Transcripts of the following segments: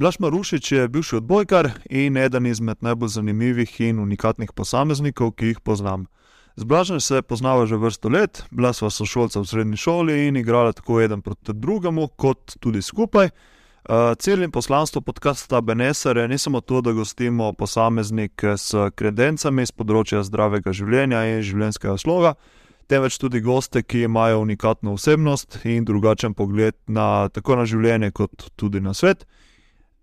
Blaž Marušič je bivši odbojkar in eden izmed najbolj zanimivih in unikatnih posameznikov, ki jih poznam. Z Blažem se poznava že vrsto let, bila sva sošolca v srednji šoli in igrala tako eden proti drugemu, kot tudi skupaj. Uh, Celim poslanstvom podcasta Benesar je ne samo to, da gostimo posameznike s kredencami z področja zdravega življenja in življenjskega sloga, temveč tudi goste, ki imajo unikatno osebnost in drugačen pogled na tako na življenje, kot tudi na svet.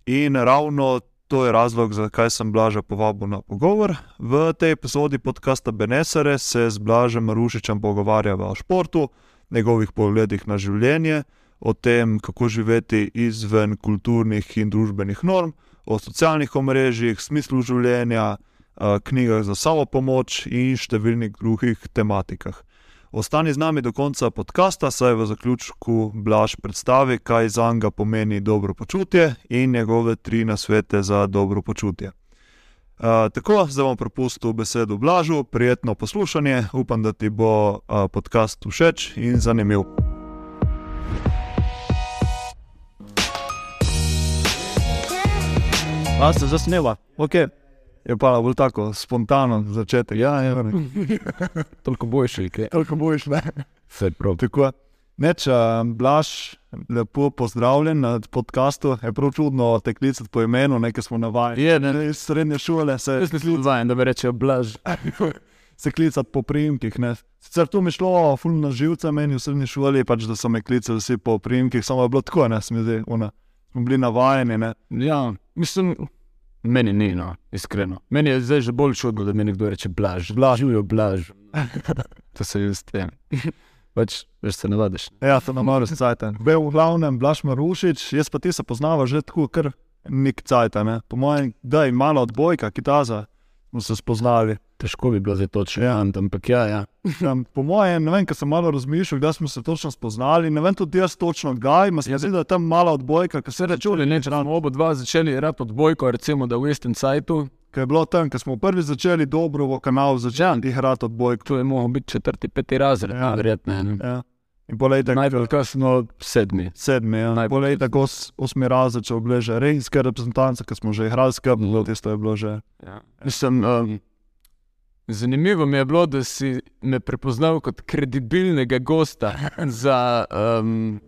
In ravno to je razlog, zakaj sem Blaža povabil na pogovor. V tej epizodi podcasta Benesare se z Blažem Marušičem pogovarjava o športu, njegovih pogledih na življenje, o tem, kako živeti izven kulturnih in družbenih norm, o socialnih omrežjih, smislu življenja, knjigah za samo pomoč in številnih drugih tematikah. Ostani z nami do konca podcasta, saj v zaključku Blaž predstavi, kaj za njega pomeni dobro počutje in njegove tri nasvete za dobro počutje. Uh, tako, zdaj bom prepustil besedo Blažu, prijetno poslušanje, upam, da ti bo uh, podcast všeč in zanimiv. A se zasneva, ok. Je pa bolj tako spontano začetek. Ja, ja. Toliko boljši, kaj. Toliko boljš, ne. Vse prav. Tako, neč, Blaž, lepo pozdravljen na podkastu. Je prav čudno te klicati po imenu, nekaj smo navajeni. Je, ne, Iz srednje šole se, Jaz nisem vajen, da bi rečejo blaž. se klicati po primkih. Ne. Sicer to mi je šlo, fulno na živce, meni v srednji šoli, pač, da so me klicali vsi po primkih, samo je bilo tako, ne. Smo bili navajeni, ne. Ja, mislim, meni ni, no, iskreno. Meni je zdaj že bolj čudno, da mi nekdo reče blaž. Blaž, živijo blaž. to se jaz s tem. Pač, veš, se navadiš. Ja, to nam malo cajten. Bil v glavnem Blaž Marušič, jaz pa ti se poznava že tako, kar nek cajten, ne. Po mojem, da je malo odbojka, kitaza, smo se spoznali. Težko bi bilo zdaj točno, ja, ampak ja, ja. Um, po mojem, ne vem, ker sem malo razmišljal, da smo se točno spoznali. Ne vem tudi jaz točno, kdaj. Ma se Ja, zdi, da je tam mala odbojka, ki se reče, Čuli, ne, če smo oba dva začeli igrati odbojko, recimo da v Eastern Sightu, ki je bilo tam, ko smo prvi začeli dobro v kanal začeti igrati odbojko. to je mogel biti četrti, peti razred, Ja. ja. verjetno. ne. Ja. In polej tako Najbolj kasno sedmi. sedmi, ja. Najbolj polej tako os- osmi razred, če obleže regijske reprezentance, ki smo že igrali skupaj, tisto je bilo že. Ja. Mislim, um, zanimivo mi je bilo, da si me prepoznal kot kredibilnega gosta za, um,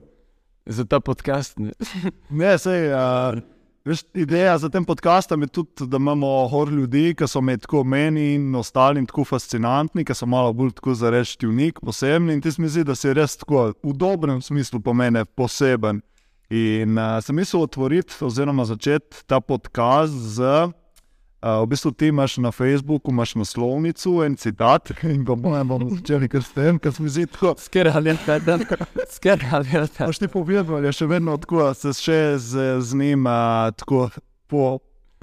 za ta podcast. ne. Ne, sej, uh, veš, ideja za tem podcastom je tudi, da imamo hor ljudi, ki so med tako meni in ostalim tako fascinantni, ki so malo bolj tako za reči unik, posebni. In ti se mi zdi, da si res tako v dobrem smislu pomene poseben. In uh, sem mislil otvoriti, oziroma začeti ta podcast z. Uh, v bistvu ti imaš na Facebooku imaš naslovnico, en citat, in pa bomo bomo začeli kar s tem, ker se mi zdi tako. Skerali je ta, skerali je ta. Boš ti povedal, je še vedno tako, se še z, z njim uh, tako, po,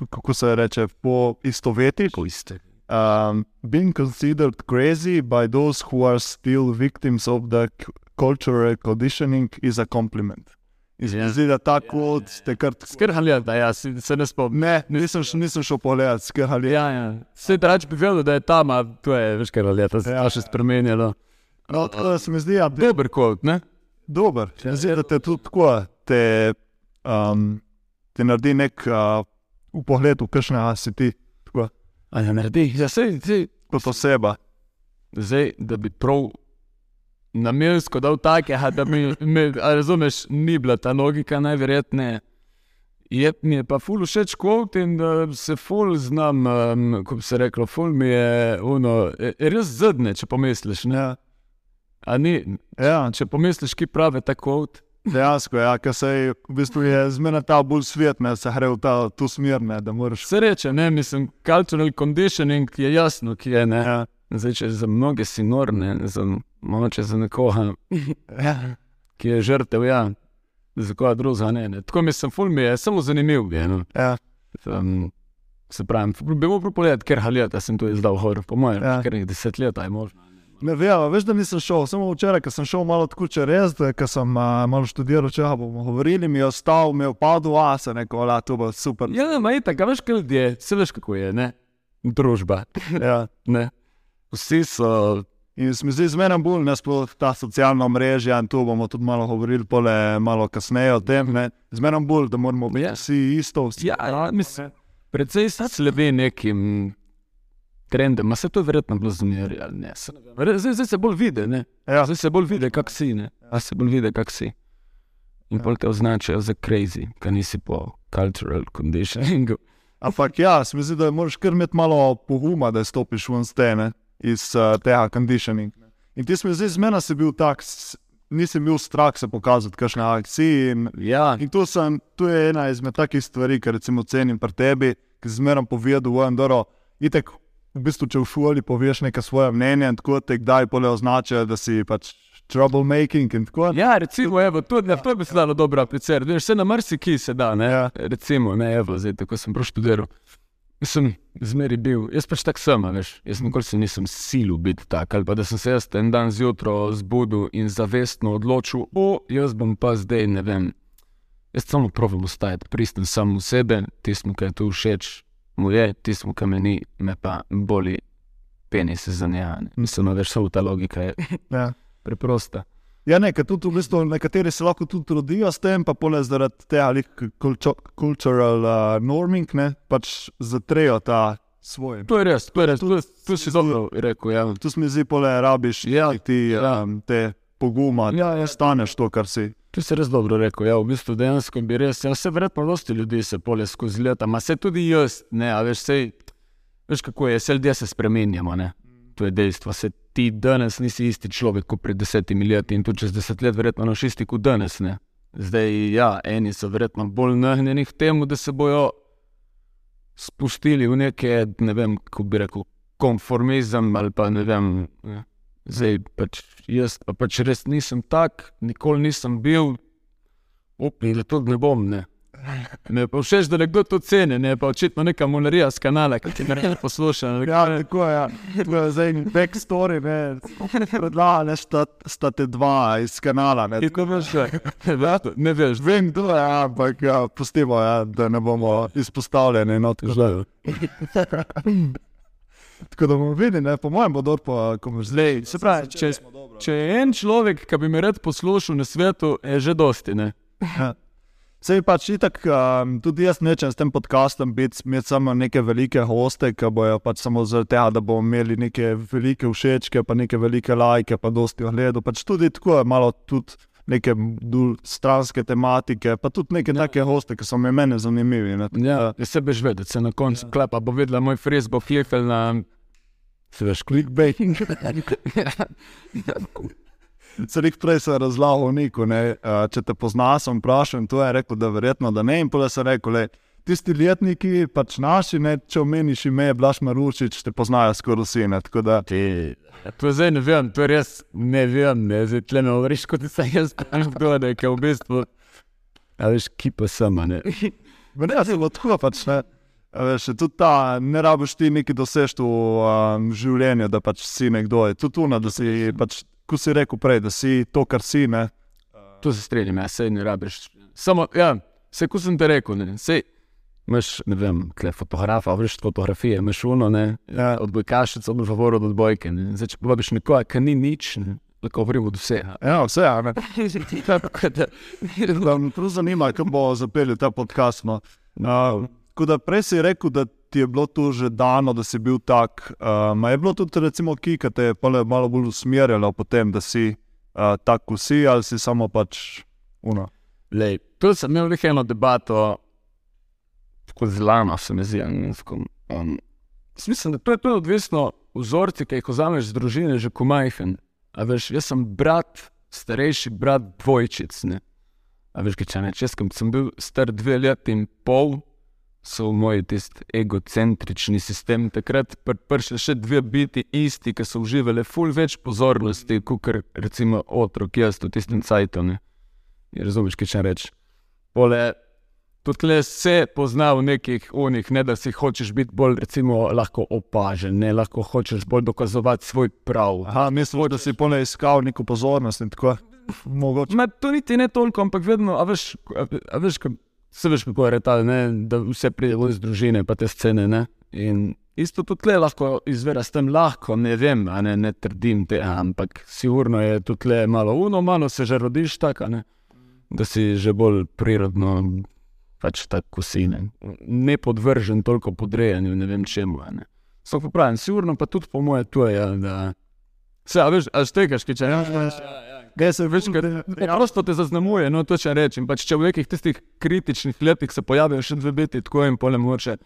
kako se reče, po istoveti. iste. Um, being considered crazy by those who are still victims of the cultural conditioning is a compliment. In se mi Ja. zdi, da ta kvot te kar tako. Skerali je ta, ja, si, se ne spomnim. Ne, nisem, nisem šel pogledat, skahali. Ja, ja. Vse drač bi vedel, da je tam, a to je, veš, kaj je to, se Ja. še spremenilo. No, tako da se mi zdi, da je Dober kot, ne? dober. Se mi zdi, da te tudi tako, te, um, te naredi nek uh, pogled v kakšne si ti, tako, A ja, naredi. Ja, sej, sej, kot oseba. zdaj, da bi prav namensko dal take, a da mi, a razumeš, ni bila ta logika najverjetneje. Je mi je pa ful všeč kvot in da se ful znam, um, kot se reklo, ful mi je uno, res zadnje, če pomisliš. Ne? Ja, A ni, ja če pomisliš, ki pravi ta kvot. dejansko, ja, ker se je, v bistvu je zmeraj ta bolj svet, ne, se gre v ta, to smer, ne, da moraš. Vse reče, ne, mislim, cultural conditioning je jasno, ki je ne. Ja, Zdaj, če za mnoge si norne, za, mogoče za nekoga, ja, ki je žrtev, ja, za koga drugega ne. ne. Tako mislim, ful mi je samo zanimiv. Je, no. ja, um, se pravi, bi moral pogledati, ker haljata sem tu izdal hor, po mojem, Ja. ker jih deset let je možno. ne vem, veš, da nisem šel, samo včeraj, ker sem šel malo tako čez, ker sem uh, malo študiral, če bomo govorili, mi je ostal, mi je upadel, a se neko, la, to bo super. Ja, ma je tako, veš, kaj ljudje, se veš, kako je, ne? Družba. Ja, Ne? Vsi so In se mi zdi zmeraj bolj, ne sploh ta socialna mreža, in tu bomo tudi malo govorili, pole, malo kasneje o tem. Zmeraj bolj, da moramo biti Ja. vsi isto. Vsi Ja, ja, mislim, Predvsej sledi nekim trendom, se to je verjetno bilo zmeraj ali ne. Ne Zdaj, zdaj se bolj vidi, ne. Ja. Zdaj se bolj vidi, kak si, ne. A se bolj vidi, kak si. In Ja. pol te označijo za crazy, ker nisi po cultural conditioningu. Ampak ja, se mi zdi, da moraš kar imeti malo poguma, da stopiš ven stene iz uh, tega conditioning. In ti mi zdi, zmeraj si bil tak, nisem bil strah se pokazati, kakšne akcije. In, Ja, in to, sem, to je ena izmed takih stvari, ki recimo cenim pri tebi, ki zmeraj povedal, da je itek. V bistvu, če v šoli poveš nekaj svoje mnenje, tako te kdaj pole označijo, da si pač troublemaking in tako naprej. ja recimo, evo, to, ja, to bi se dalo dobro aplicirati. Veš, se na marsikaj se da, ne. Ja. Recimo, ne, evo, zdaj, tako sem prav študiral. Sem zmeri bil, jaz pač tak sem, veš. Jaz nikoli se nisem silil biti tak, ali pa da sem se jaz en dan zjutraj zbudil in zavestno odločil, o, jaz bom pa zdaj, ne vem. Jaz samo pravim ostajati pristen sam v sebe, tistim, ki je tu všeč, mu je, tistim, ki me ni, me pa boli penis za njega. Mislim, a veš, samo ta logika je Ja. preprosta. Ja, ne, tudi v bistvu nekateri se lahko tudi rodijo s tem, pa pole zaradi tega ali cultural uh, norming, ne, pač zatrejo ta svoj. To je res, to je res, to, je- to si dobro rekel. Ja. Tu se mi zdi, pole rabiš Ja, ti ja. um, te poguma, Ja, ja. da staneš to, kar si. To si res dobro rekel. Ja, v bistvu dejansko bi res, ja, vse verjetno dosti ljudi se polje skozi leta, ma se tudi jaz, ne, a veš, sej, veš kako je, vse ljudje se spremenjamo, ne. To je dejstvo. Se ti danes nisi isti človek kot pred desetimi leti in tudi čez deset let verjetno noš isti kot danes, ne. Zdaj, ja, eni so verjetno bolj nagnjeni k temu, da se bojo spustili v neke, ne vem, kako bi rekel, konformizem ali pa ne vem. Ne. Zdaj pač jaz pa pač res nisem tak, nikoli nisem bil, upam, da tudi ne bom. Ne. Me je pa všeč, da nekdo to ceni, ne pa očitno neka monarija z kanala, ki ti ne posluša. ne. Ja, tako je. Ja. To je zdaj backstory, ne. Predlagane sta, sta te dva iz kanala. Ne. Kako veš, kaj? Ne veš, Vem, to je, ampak ja, pustimo, ja, da ne bomo izpostavljeni. No, tako, Žal. tako da bomo videli, ne, po mojem, bo dobro, pa ko boš zdaj. Se pravi, če, če je en človek, ki bi me rad poslušal na svetu, je že dosti. Ne? Sej pač itak, um, tudi jaz nečem s tem podcastom biti, imeti samo neke velike hoste, ki bojo pač samo zaradi tega, da bomo imeli neke velike všečke, pa neke velike lajke, pa dosti ogledov. Pač tudi tako je malo tudi neke stranske tematike, pa tudi neke ja. take hoste, ki so mi meni zanimivi. Ne. Ja, ja se veš vedeti, se na koncu ja. klepa bo videla moj Facebook, klifel na. Se veš, Clickbaiting. Celik prej sem razlagal Niku, ne, uh, če te pozna, sem vprašal in to je rekel, da verjetno da ne. In pole sem rekel, le, tisti letniki, pač naši, ne, če omeniš ime Blaž Marušič, te poznajo skoraj vsi. Ne, tako da, Ti, ja, to zdaj ne vem, to je res ne vem, ne, zdaj tle me govoriš, kot da se jaz tam zgodaj, ki v bistvu. A veš, ki pa sem, ne. ne, jaz sem tako pač ne. Veš, tudi ta, ne rabiš ti neki dosežeti v um, življenju, da pač si nekdo. Je tudi tuna, da si, pač, ko si rekel prej, da si to, kar si. Ne. To se strinjam, ja, sej ne rabiš. Samo, ja, se ko sem te rekel, ne, sej. Imaš, ne vem, kle fotografa, veš fotografije, imaš uno, ne, ja, odbojkašico, boš govoril od odbojke. Ne. Zdaj, če povabiš nekoga, ki ni nič, ne, lahko govorim od vsega. Ja, vse, a ne. Prav zanima, kako bo zapeljal ta podcast. No. Uh, tako da prej si rekel, da ti je bilo to že dano, da si bil tak. Uh, je bilo tudi, recimo, ki te je malo bolj usmerjalo potem, da si uh, tak, kot si, ali si samo pač uno. Lej, tu sem imel nekaj eno debato, tako zelo se mi zdi. tako, Um, mislim, da to je tudi odvisno vzorci, ki jih vzameš z družine, že ko majhen. A veš, jaz sem brat, starejši brat dvojčic. Ne? A veš, kaj če ne, če sem bil star dve leti in pol, so v moj tisti egocentrični sistem takrat pr prišli še dve biti isti, ki so uživali ful več pozornosti, kot recimo otrok, jaz v tistem cajtu. ne. Je, Razumeš, kaj če reč. Pole, tudi le se pozna v nekih unih, ne da si hočeš biti bolj recimo, lahko opažen, ne lahko hočeš bolj dokazovati svoj prav. Aha, mislim, da si pole iskal neko pozornost in tako. Mogoče. Ma, to niti ne toliko, ampak vedno, a veš, a, a veš se veš, kako je retal, ne, da vse pride iz družine, pa te scene. Ne? In isto tudi tle lahko izvira s tem lahko, ne vem, ne, ne trdim tega, ampak sigurno je tudi tle malo uno, malo se že rodiš tako, ne, da si že bolj prirodno, pač tako si ne, ne podvržen toliko podrejanju, ne vem čemu. ne. Samo pa pravim, sigurno pa tudi po moje to je, ja, da se, a veš, a štekaš, ki če ja, ja, ja. Gaj se veš, ker prosto te zaznamuje, no to če rečem. Pač če v nekih tistih kritičnih letih se pojavijo še dve biti, tako in pole moče.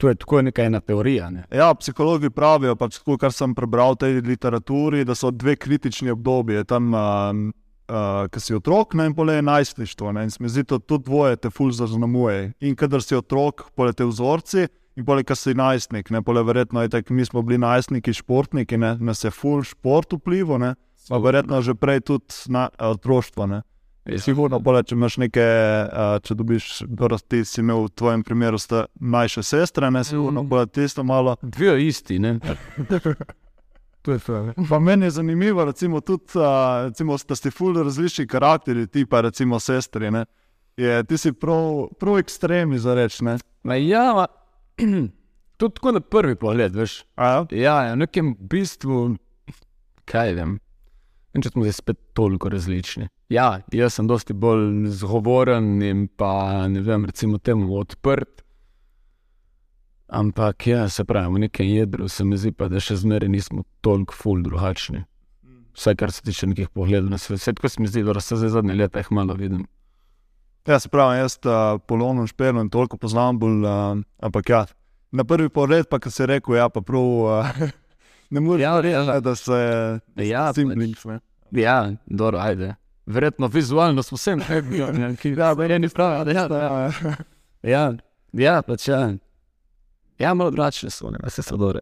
To je tako neka ena teorija. Ne? Ja, psihologi pravijo, pač, tako, kar sem prebral v tej literaturi, da so dve kritični obdobji. Tam, uh, uh, ki si otrok, ne, in pole je najstništvo. Ne, in se mi zdi, da to dvoje te ful zaznamuje. In kadar si otrok, pole te vzorci. In pole, ki si najstnik, ne, pole verjetno je tako, mi smo bili najstniki, športniki, ne, nas je ful šport vplival, pa verjetno že prej tudi na otroštvo. Ne. Ja. Sigurno, pole, če imaš neke, uh, če dobiš, ti si imel v tvojem primeru mlajše sestre, ne, sigurno, Mhm. pole tisto malo. Dve isti, ne. To je to. Pa meni je zanimivo, recimo, tudi, uh, recimo, da ste ful različni karakteri, ti pa recimo sestri. Ne? Je, ti si prav, prav ekstremni za reči. Ma ja, ma, tudi tako na prvi pogled, veš. A Ja, Ja, ja, v nekem bistvu, kaj vem. In če smo zdaj spet toliko različni. Ja, jaz sem dosti bolj zgovoren in pa ne vem, recimo temu odprt. Ampak ja, se pravi, v nekem jedru se mi zdi pa, da še zmeraj nismo toliko ful drugačni. Vsaj kar se tiče nekih pogledov na svet. Vse tako se mi zdi, da se zdaj zadnje leta jih malo vidim. ja se pravi, jaz uh, polovno špelo in toliko poznam bolj. Uh, ampak ja, na prvi pogled pa, ki si rekel, ja, pa prav. Uh, ne moreš Ja, reči, da se Ja, simpliš. ne. Ja, dobro, ajde. Verjetno vizualno smo vsem rekli, da je eni pravi, da je to. Ja, Ja, ja, pač ja. Ja, malo drugačne so, ne, vse so dobre.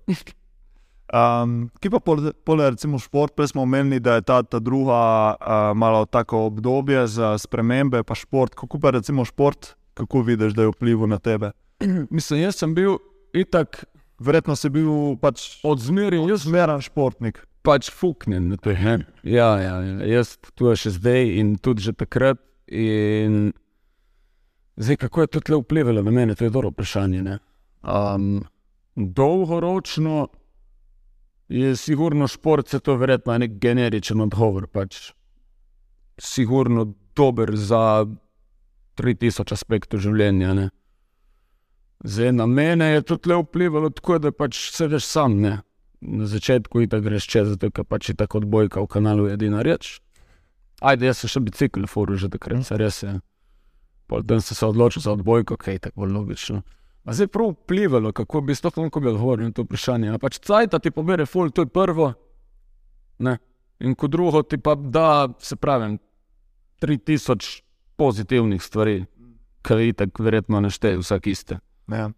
Um, ki pa pole, pole recimo šport, prej smo omenili, da je ta, ta druga uh, malo tako obdobje za spremembe, pa šport. Kako pa recimo šport, kako vidiš, da je vplival na tebe? Mislim, jaz sem bil itak Verjetno si bil pač od zmeraj, jaz zmeren športnik. pač fuknen na to. Ja, ja, ja, jaz tu še zdaj in tudi že takrat. In zdaj, kako je to tle vplivalo na mene, to je dobro vprašanje. ne. Um, dolgoročno je sigurno šport, se to verjetno je nek generičen odgovor. Pač sigurno dober za 3000 aspektov življenja. Ne. Zdaj na mene je to tle vplivalo tako, da pač se veš sam. Ne. Na začetku je tako greš čez, zato pač je tako odbojka v kanalu edina reč. Ajde, jaz sem še bicikl furu že takrat, se res je. Potem sem se odločil za odbojko, kaj je tako logično. A zdaj prav vplivalo, kako bi sploh lahko bil odgovoril na to vprašanje. Pač cajt ti pobere ful, to je prvo. Ne. In kot drugo ti pa da, se pravi, 3000 pozitivnih stvari, ki jih tako verjetno nešteje vsak iste. Ja.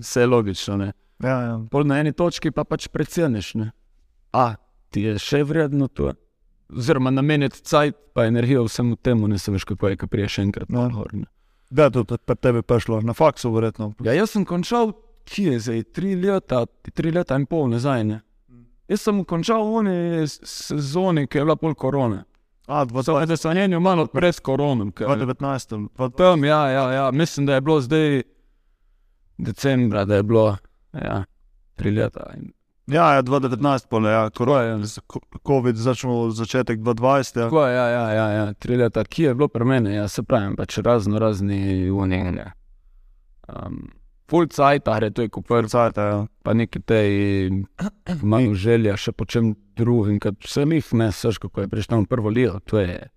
Vse logično. Ne. Ja, ja. Pol na eni točki pa pač preceniš. Ne? A ti je še vredno to. Oziroma, nameniti cajt pa energijo vsemu temu, ne se veš, kako je, ki priješ enkrat na No. gor. ne. Da, to je pri tebi prišlo, na faksu, verjetno. Ja, jaz sem končal, kje je zdaj, tri leta, tri leta in pol nazaj. Ne? Jaz sem končal v oni sezoni, ki je bila pol korone. A, da sem malo pred koronom. ker- 2019. pa- Tam, ja, ja, ja, mislim, da je bilo zdaj decembra, da je bilo ja, tri leta. In, Ja, ja 2019, pole, ja, korona. je, COVID začel začetek 2020. Ja. Tako, ja, ja, ja, ja, tri leta, ki je bilo pri meni, ja, se pravi, pač razno razni unije. Um, full cajt, are to je kupr, Cajt, ja. pa neki te imajo želja še po čem drugim, kot vse njih, ne, seš kako je prišel na prvo ligo, to je.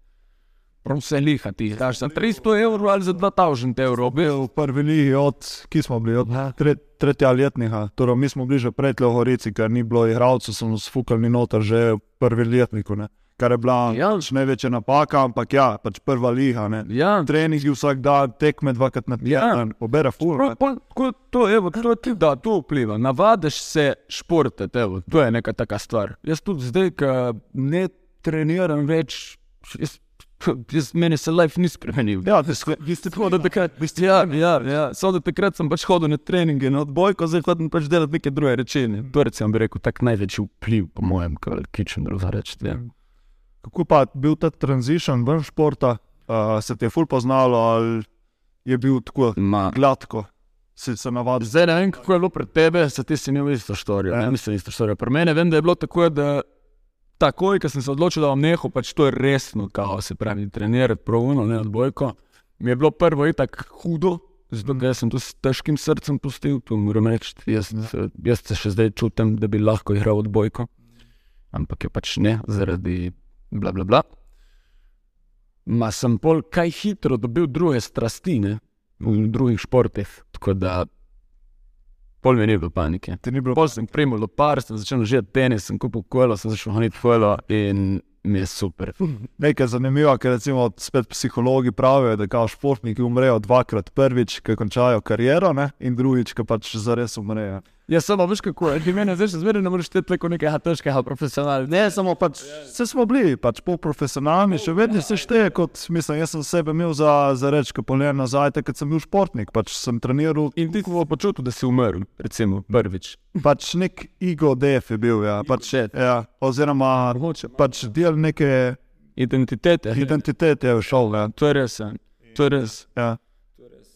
Prav vse liha ti, daš za 300 evrov ali za 2000 evrov, Bil v prvi ligi od, ki smo bili, od tre, tretja letnika. Torej, mi smo bili že pred Lehorici, ker ni bilo igralcev, so nas fukali noter že v prvi letniku. Ne. Kar je bila Ja. pač največja napaka, ampak ja, pač prva liga. Ne. Ja, Treningi vsak dan, tekme dvakrat na Ja. teden, pobere. Prav, pa, ko to, evo, to, ti, da, to vpliva. Navadiš se športati, evo, to je neka taka stvar. Jaz tudi zdaj, ko ne treniram več, jaz, jaz, meni se life ni spremenil. Ja, ti ste Tako da takrat, ja, ja, ja. Samo da takrat sem pač hodil na treninge, na odbojko, zdaj hodim pač delati neke druge reči. Ne. To recimo bi rekel tak največji vpliv, po mojem, kar kičem reči. Ja. Kako pa je bil ta tranzition ven športa, uh, se ti je ful poznalo ali je bil tako Ma, gladko? si se navadil. Zdaj ne vem, kako je bilo pred tebe, se ti si imel isto storijo. Ja. Ne, mislim, isto storijo. Pri meni vem, da je bilo tako, da takoj, ko sem se odločil, da bom nehal, pač to je resno, kao se pravi, trenirati pravuno, ne odbojko. Mi je bilo prvo itak hudo, zato ker sem to s težkim srcem pustil, to moram reči. Jaz, jaz se še zdaj čutim, da bi lahko igral odbojko, ampak je pač ne, zaradi bla bla bla. Ma sem pol kaj hitro dobil druge strasti, ne, v drugih športih, tako da pol mi ni bilo panike. Ti ni bilo Pol sem primil lopar, sem začel žeti tenis, sem kupil kolo, sem začel hoditi kolo in mi je super. nekaj zanimivo, ker recimo spet psihologi pravijo, da kao športniki umrejo dvakrat. Prvič, ko končajo kariero, ne? in drugič, ko pač zares umrejo. Ja, samo veš kako je, ti meni zdaj še zmeraj ne moreš šteti tako nekega težkega profesionalca. Ne, samo pač, vse smo bili, pač polprofesionalni, še vedno se šteje kot, mislim, jaz sem sebe imel za, za reči, ko polem nazaj, takrat sem bil športnik, pač sem treniral, In ti si počutil, da si umrl, recimo, prvič. pač nek ego def je bil, ja, pač, Shit. ja, oziroma Mogoče pač del neke Identitete. identitete je šel, ja. To je res, ja. to je res. ja.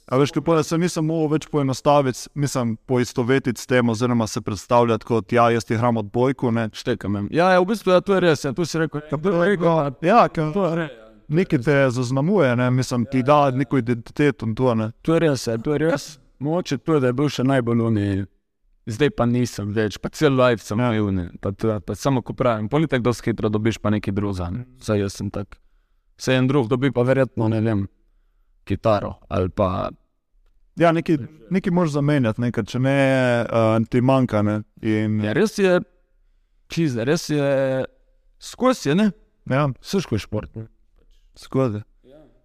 A veš, kako se nisem mogel več poenostaviti, mislim, poistovetiti s tem, oziroma se predstavljati kot, ja, jaz ti igram odbojko, ne. Štekam. ja. Ja, ja, v bistvu ja, to je res, ja. tu si rekel, ja, Ja, ker to je res. nekaj te zaznamuje, ne, mislim, ti da neko identiteto to, ne. To je res, ja, to je res. Mogoče to, da je bil še najbolj uni. Zdaj pa nisem več, pa cel life sem Ja. bil, ne. pa, to- pa samo ko pravim, politik dosti hitro dobiš pa neki drugega. ne. Saj jaz sem tak. Vse en drug dobi pa verjetno, ne vem, kitaro ali pa Ja, nekaj, nekaj moraš zamenjati, nekaj, če ne, uh, ti manjka, ne. In, Ja, res je, čize, res je, skozi je, ne, ja, vse skozi šport. skozi.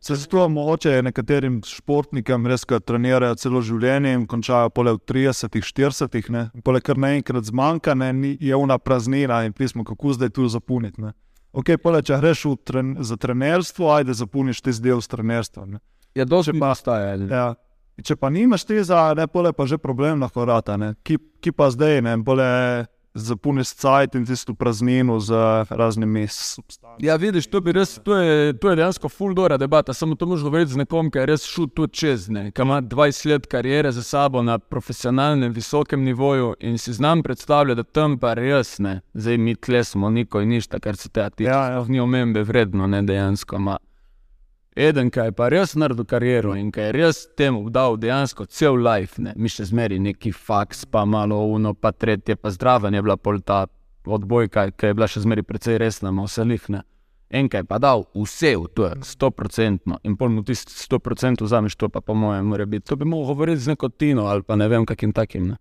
Se zato mogoče nekaterim športnikom res, ki trenirajo celo življenje in končajo pole v 30, 40, ne. Pole kar naenkrat zmanjka, ne, je una praznina in pismo, kako zdaj tu zapolniti, ne. Ok, pole, če greš tren, za trenerstvo, ajde zapolniš ti del s trenerstvom, ne. Ja, dosti pa staja. Ja. Če pa nimaš teza, ne, pole pa že problem lahko rata, ne. Ki, ki pa zdaj, ne, pole zapolniš cajt in tisto praznino z raznimi substancami. Ja, vidiš, to, res, to, je, to je dejansko full dora debata. Samo to moraš govoriti z nekom, ki je res šel tu čez, ne, ki ima 20 let karijere za sabo na profesionalnem, visokem nivoju in si znam predstavljati, da tam pa res ne. Zdaj mi tle smo niko in ništa, kar se tega tiče. Ja, ja. Ni omembe vredno, ne dejansko. Ma. Eden, ki je pa res naredil kariero in ki je res temu dal dejansko cel life, ne. mi še zmeri neki faks, pa malo uno, pa tretje, pa zdraven je bila pol ta odbojka, ki je bila še zmeri precej resna, ma vse lihne. Enkaj pa dal vse v to, sto procentno in pol mu tisti sto procentov vzameš, to pa po mojem mora biti. To bi mogel govoriti z neko Tino ali pa ne vem kakim takim. Ne.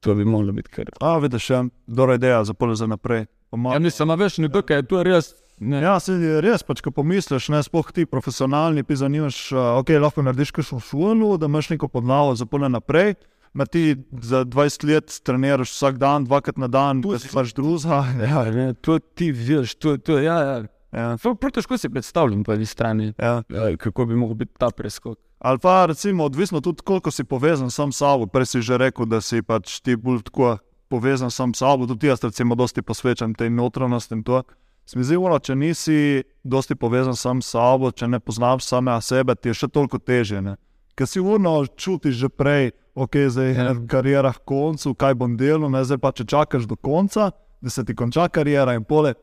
To bi moglo biti kar. A, vidiš, ja, dobra ideja za pole za naprej. Malo- Ja, mislim, veš, nekdo, ki je to res. Ne. Ja, se je res, pač, ko pomisliš, ne sploh ti profesionalni, ti zanimaš, uh, ok, lahko narediš kakšno šolo, da imaš neko podlago za pole naprej. Ma ti za 20 let treniraš vsak dan, dvakrat na dan, tu si pač druga. Ja, ne, to ti veš, to, to, ja, ja. Ja, prav težko si predstavljam po eni strani, ja. ja, kako bi lahko bil ta preskok. Ali pa recimo, odvisno tudi, koliko si povezan sam s sabo. Prej si že rekel, da si pač ti bolj tako povezan sam s sabo, tudi jaz recimo dosti posvečam tej notranjosti in to. Se mi zdi, ono, če nisi dosti povezan sam s sabo, če ne poznaš samega sebe, ti je še toliko težje. Ne? Ker si urno čutiš že prej, ok, zdaj je Ja. ja. karijera v koncu, kaj bom delal, ne? zdaj pa če čakaš do konca, da se ti konča karijera in pole,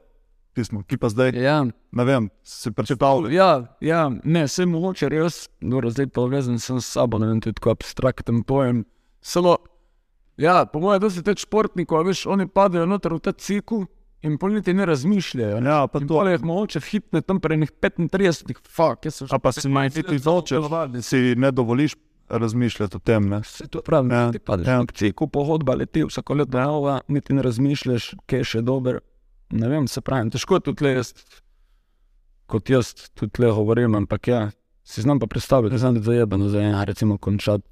pismo, ki pa zdaj, Ja, ne vem, si predstavljal. ja, ja, ne, vse mogoče res, dobro, zdaj povezan sem s sabo, ne vem, to je tako abstrakten pojem. Samo, ja, po mojem, da se te športniki, veš, oni padajo noter v ta cikl in pol niti ne razmišljajo. Ne? Ja, pa In to. jih mogoče hitne tam pre enih 35, fuck, jaz sem že A pa si ti zočeš, da si ne dovoliš razmišljati o tem. Ne? Vse to pravim, Ja, ja, ti padeš ja. ja. v cikl, pohodba leti vsako leto nova, niti ne razmišljaš, kaj je še dober. Ne vem, se pravim, težko je tudi jaz, kot jaz tudi le govorim, ampak ja, si znam pa predstavljati, da znam da zajebano za ena, recimo, končati.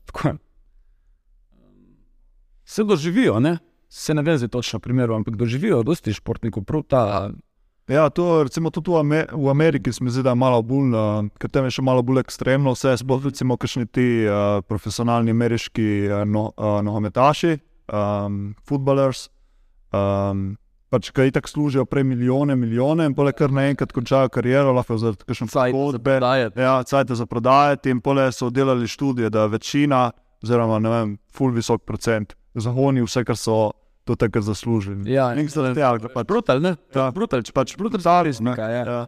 Se doživijo, ne? Se ne vem zdaj točno primeru, ampak doživijo dosti športnikov prav ta. Ja, to recimo tudi v, Amer v Ameriki se mi zdi, da je malo bolj, uh, ker tam je še malo bolj ekstremno vse, sploh recimo kakšni ti uh, profesionalni ameriški uh, no, uh, nogometaši, um, futbalers. Um, Pač, ki itak služijo prej milijone, milijone, in pole kar naenkrat končajo kariero, lahko za pogodbe. prodajati. Ja, cajt za prodajati, in pole so delali študije, da večina oziroma ne vem, full visok procent, zahoni vse, kar so do takrat zaslužili. Ja, Nek zaradi tega, da pač brutal, ne? Ja. Brutal, če pač brutal, Zares, ne. ja. Ja.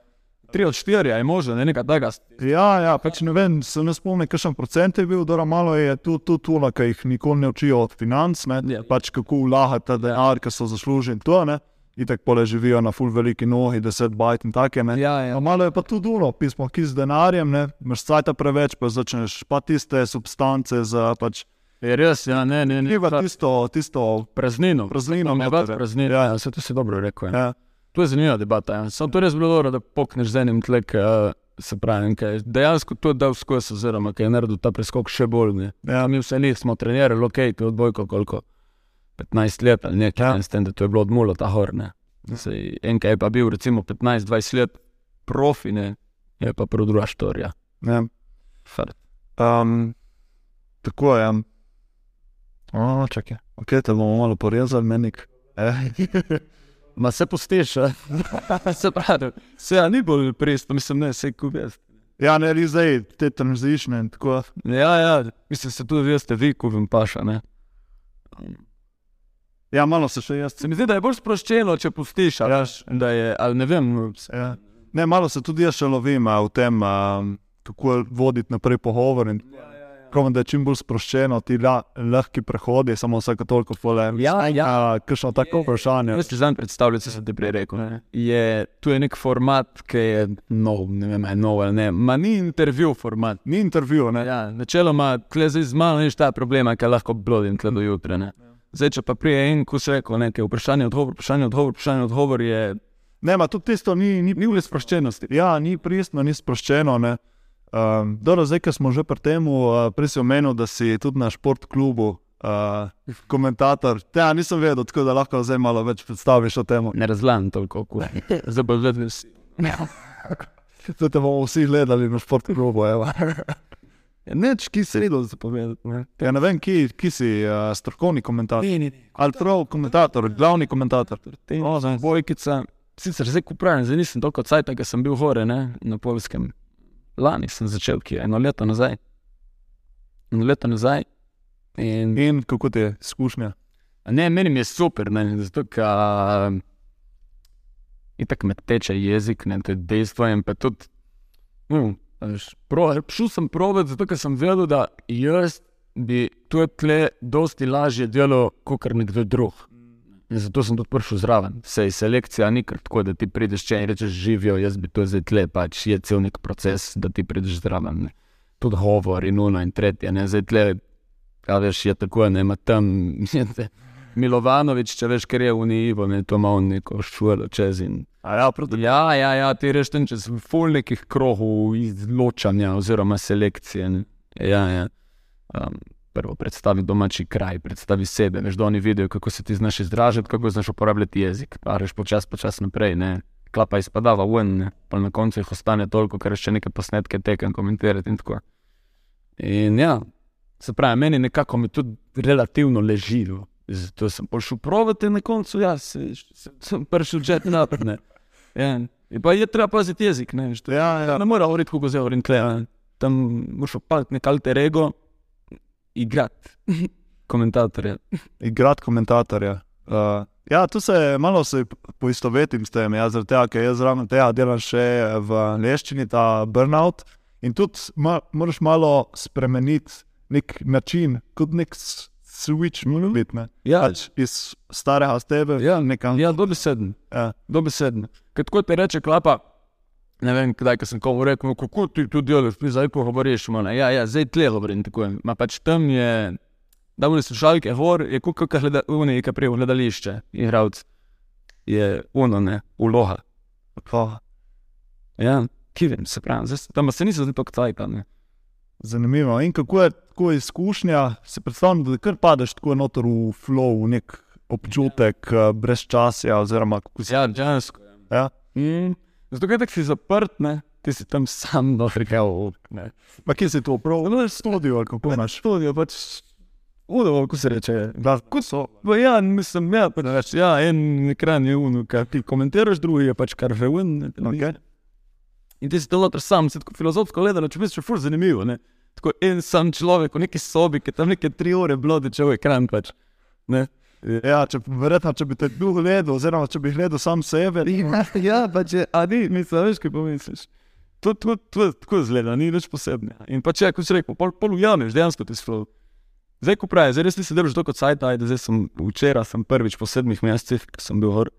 Tri od štiri je možno, ne nekaj takega. Ja, ja, pač ne vem, se ne spomnim, kakšen procent je bil, da malo je tu, tu, tu, ki jih nikoli ne učijo od financ, ne, Ja. pač kako vlagati ta denar, ki so zaslužili to, ne, in tako pole živijo na full veliki nogi, 10 bajt in take, ne. Ja, ja. No, malo je pa tudi duno, pismo, ki z denarjem, ne, imaš cajta preveč, pa začneš pa tiste substance za pač, Je res, ja, ne, ne, ne. ni pa tisto, tisto Praznino. praznino. Ne, več praznino. Ja. Ja, vse to si dobro rekel. Ja. Ja. To je zanimiva debata. Ja. Samo to je res bilo dobro, da pokneš z enim tlek, uh, se pravi, kaj je dejansko to dal skozi, oziroma kaj je naredil ta preskok še bolj. Ne. Ja, mi vse nismo trenirali, ok, to je odbojko koliko. 15 let ali nekaj, Ja. ja. s tem, da to je bilo odmulo ta horne. Sej, en kaj je pa bil recimo 15-20 let profi, ne, je pa prav druga štorija. Ne. Fart. Um, tako je. ja. O, čakaj, ok, te bomo malo porezali, menik. Eh. Ma se postiš, a? se pravi, se ja, ni bolj pristno, mislim, ne, se kubest. Ja, ne, res zdaj, te tranzišne in tako. Ja, ja, mislim, se tudi veste, vi, kubim paša, ne. Ja, malo se še jaz. Se mi zdi, da je bolj sproščeno, če pustiš, ali, Ja. da je, ali ne vem, Ja. Ne, malo se tudi jaz še lovim a, v tem, a, kako voditi naprej pogovor. in Pravim, da je čim bolj sproščeno, ti la, lahki prehodi, samo vsake toliko pole. Ja, ja. Kakšno tako vprašanje. Jaz si znam predstavljati, se sem ti prej rekel. Ne. Je, tu je nek format, ki je nov, ne vem, ali je nov ali ne. Ma ni intervju format. Ni intervju, ne? Ja, načeloma, tle zdaj z mano niš ta problema, ki lahko blodim tle do jutra. Ne. Zdaj, če pa prije en, ko se reče, nekaj vprašanje, odgovor, vprašanje, odgovor, vprašanje, odgovor je Ne, ma tudi tisto ni, ni, ni v sproščenosti. ja, ni pristno, ni sproščeno. Ne? Um, dobro, zdaj, ko smo že pri tem, uh, prej si omenil, da si tudi na športklubu uh, komentator. Ja, nisem vedel, tako da lahko zdaj malo več predstaviš o tem. Ne razlagam toliko, kot zdaj bo vsi. Zdaj te bomo vsi gledali na športklubu. evo. Ja, Neč, ki se redo zapovedati. Ne. Ja, ne vem, ki, ki si uh, strokovni komentator. Ne, ne, ne. Ali prav komentator, glavni komentator. Bojkica, sicer zdaj kupravim, zdaj nisem toliko cajt, ker sem bil hore ne, na Polskem. Lani sem začel, ki je eno leto nazaj. Eno leto nazaj. In, In kako ti je izkušnja? ne, meni je super, ne, zato ker in tako me teče jezik, ne, to je dejstvo. In pa tudi, pro, šel sem provat, zato ker sem vedel, da jaz bi tu tle dosti lažje delal, kot nekdo drug. In zato sem tudi prišel zraven. Sej selekcija ni kar tako, da ti prideš če in rečeš, živijo, jaz bi to zdaj tle, pač je cel nek proces, da ti prideš zraven. Ne. Tudi govor in uno in tretje, ne zdaj tle, a veš, je tako, ne ima tam. te- Milovanovič, če veš, ker je v Nivo, ne to malo neko šulo čez in. Ja, proti. Ja, ja, ja ti reš tam čez ful nekih krohov izločanja oziroma selekcije. Ne. Ja, ja. Um, prvo predstavi domači kraj, predstavi sebe, veš, da oni vidijo, kako se ti znaš izražati, kako znaš uporabljati jezik. Pa reš počasi, počasi naprej, ne. Klapa izpadava ven, pa na koncu jih ostane toliko, ker še neke posnetke tekem komentirati in tako. In ja, se pravi, meni nekako mi tudi relativno leži. no. Zato sem prišel provati na koncu, ja, se, se, sem prišel že naprej. Ja. In pa je treba paziti jezik, ne, veš, to- Ja, ja. ne more govoriti, kako govori, tle, ne. tam moraš opaziti nek alter ego, igrati komentatorja. igrati komentatorja. Uh, ja, tu se malo se poistovetim s tem, ja, zaradi tega, ker jaz zraven tega delam še v leščini, ta burnout. In tudi ma, moraš malo spremeniti nek način, kot nek switch, mm -hmm. Ja, pač iz starega stebe, ja, nekam. ja dobeseden. Ja. Dobesedno. Tako ti reče, klapa. Ne vem, kdaj sem komu rekel, "No, kako ti to delaš, ti zdaj ko govoriš. malo." Ja, ja, zdaj tle govorim tako. je. Ma pač tam je, da mu slušalke gor, je kot kak gleda, oni, ki prej v gledališče, igravc. Je uno, ne, uloha. Pa, Ja, ki vem, se pravi, zdaj, tam se nisem zdaj tako cajta. Ne. zanimivo. In kako je tako izkušnja, se predstavljam, da kar padeš tako noter v flow, v nek občutek ja. brez časa, oziroma kako si. Ja, dejansko. Ja. Mm. Zato, ker si zaprt, ne, ti si tam sam dohrgal. Pa kje si to prav? No, studio, ali kako imaš? Študijo pač, udo, kako se reče. Glas- Kot so. Pa ja, mislim, ja, pač, več, ja, en ekran je uno, kar ti komentiraš, drugi je pač kar ven. Okay. In ti si to noter sam, se tako filozofsko gledano, če misliš, fur zanimivo. Ne? Tako en sam človek v neki sobi, ki tam neke tri ure blodi, če v ekran pač. Ne? Ja, če, verjetno, če bi te bil gledal, oziroma če bi gledal sam sebe. Ja, ja pa če, a ni, mislim, veš, kaj pomisliš. To, to, to je tako zgleda, ni nič posebnega. In pa če, kot si rekel, pol, pol ujameš dejansko ti flow. Zdaj, ko pravi, zdaj res nisem držal tako kot sajt, ajde, zdaj sem včeraj, sem prvič po sedmih mesecih, ko sem bil gor.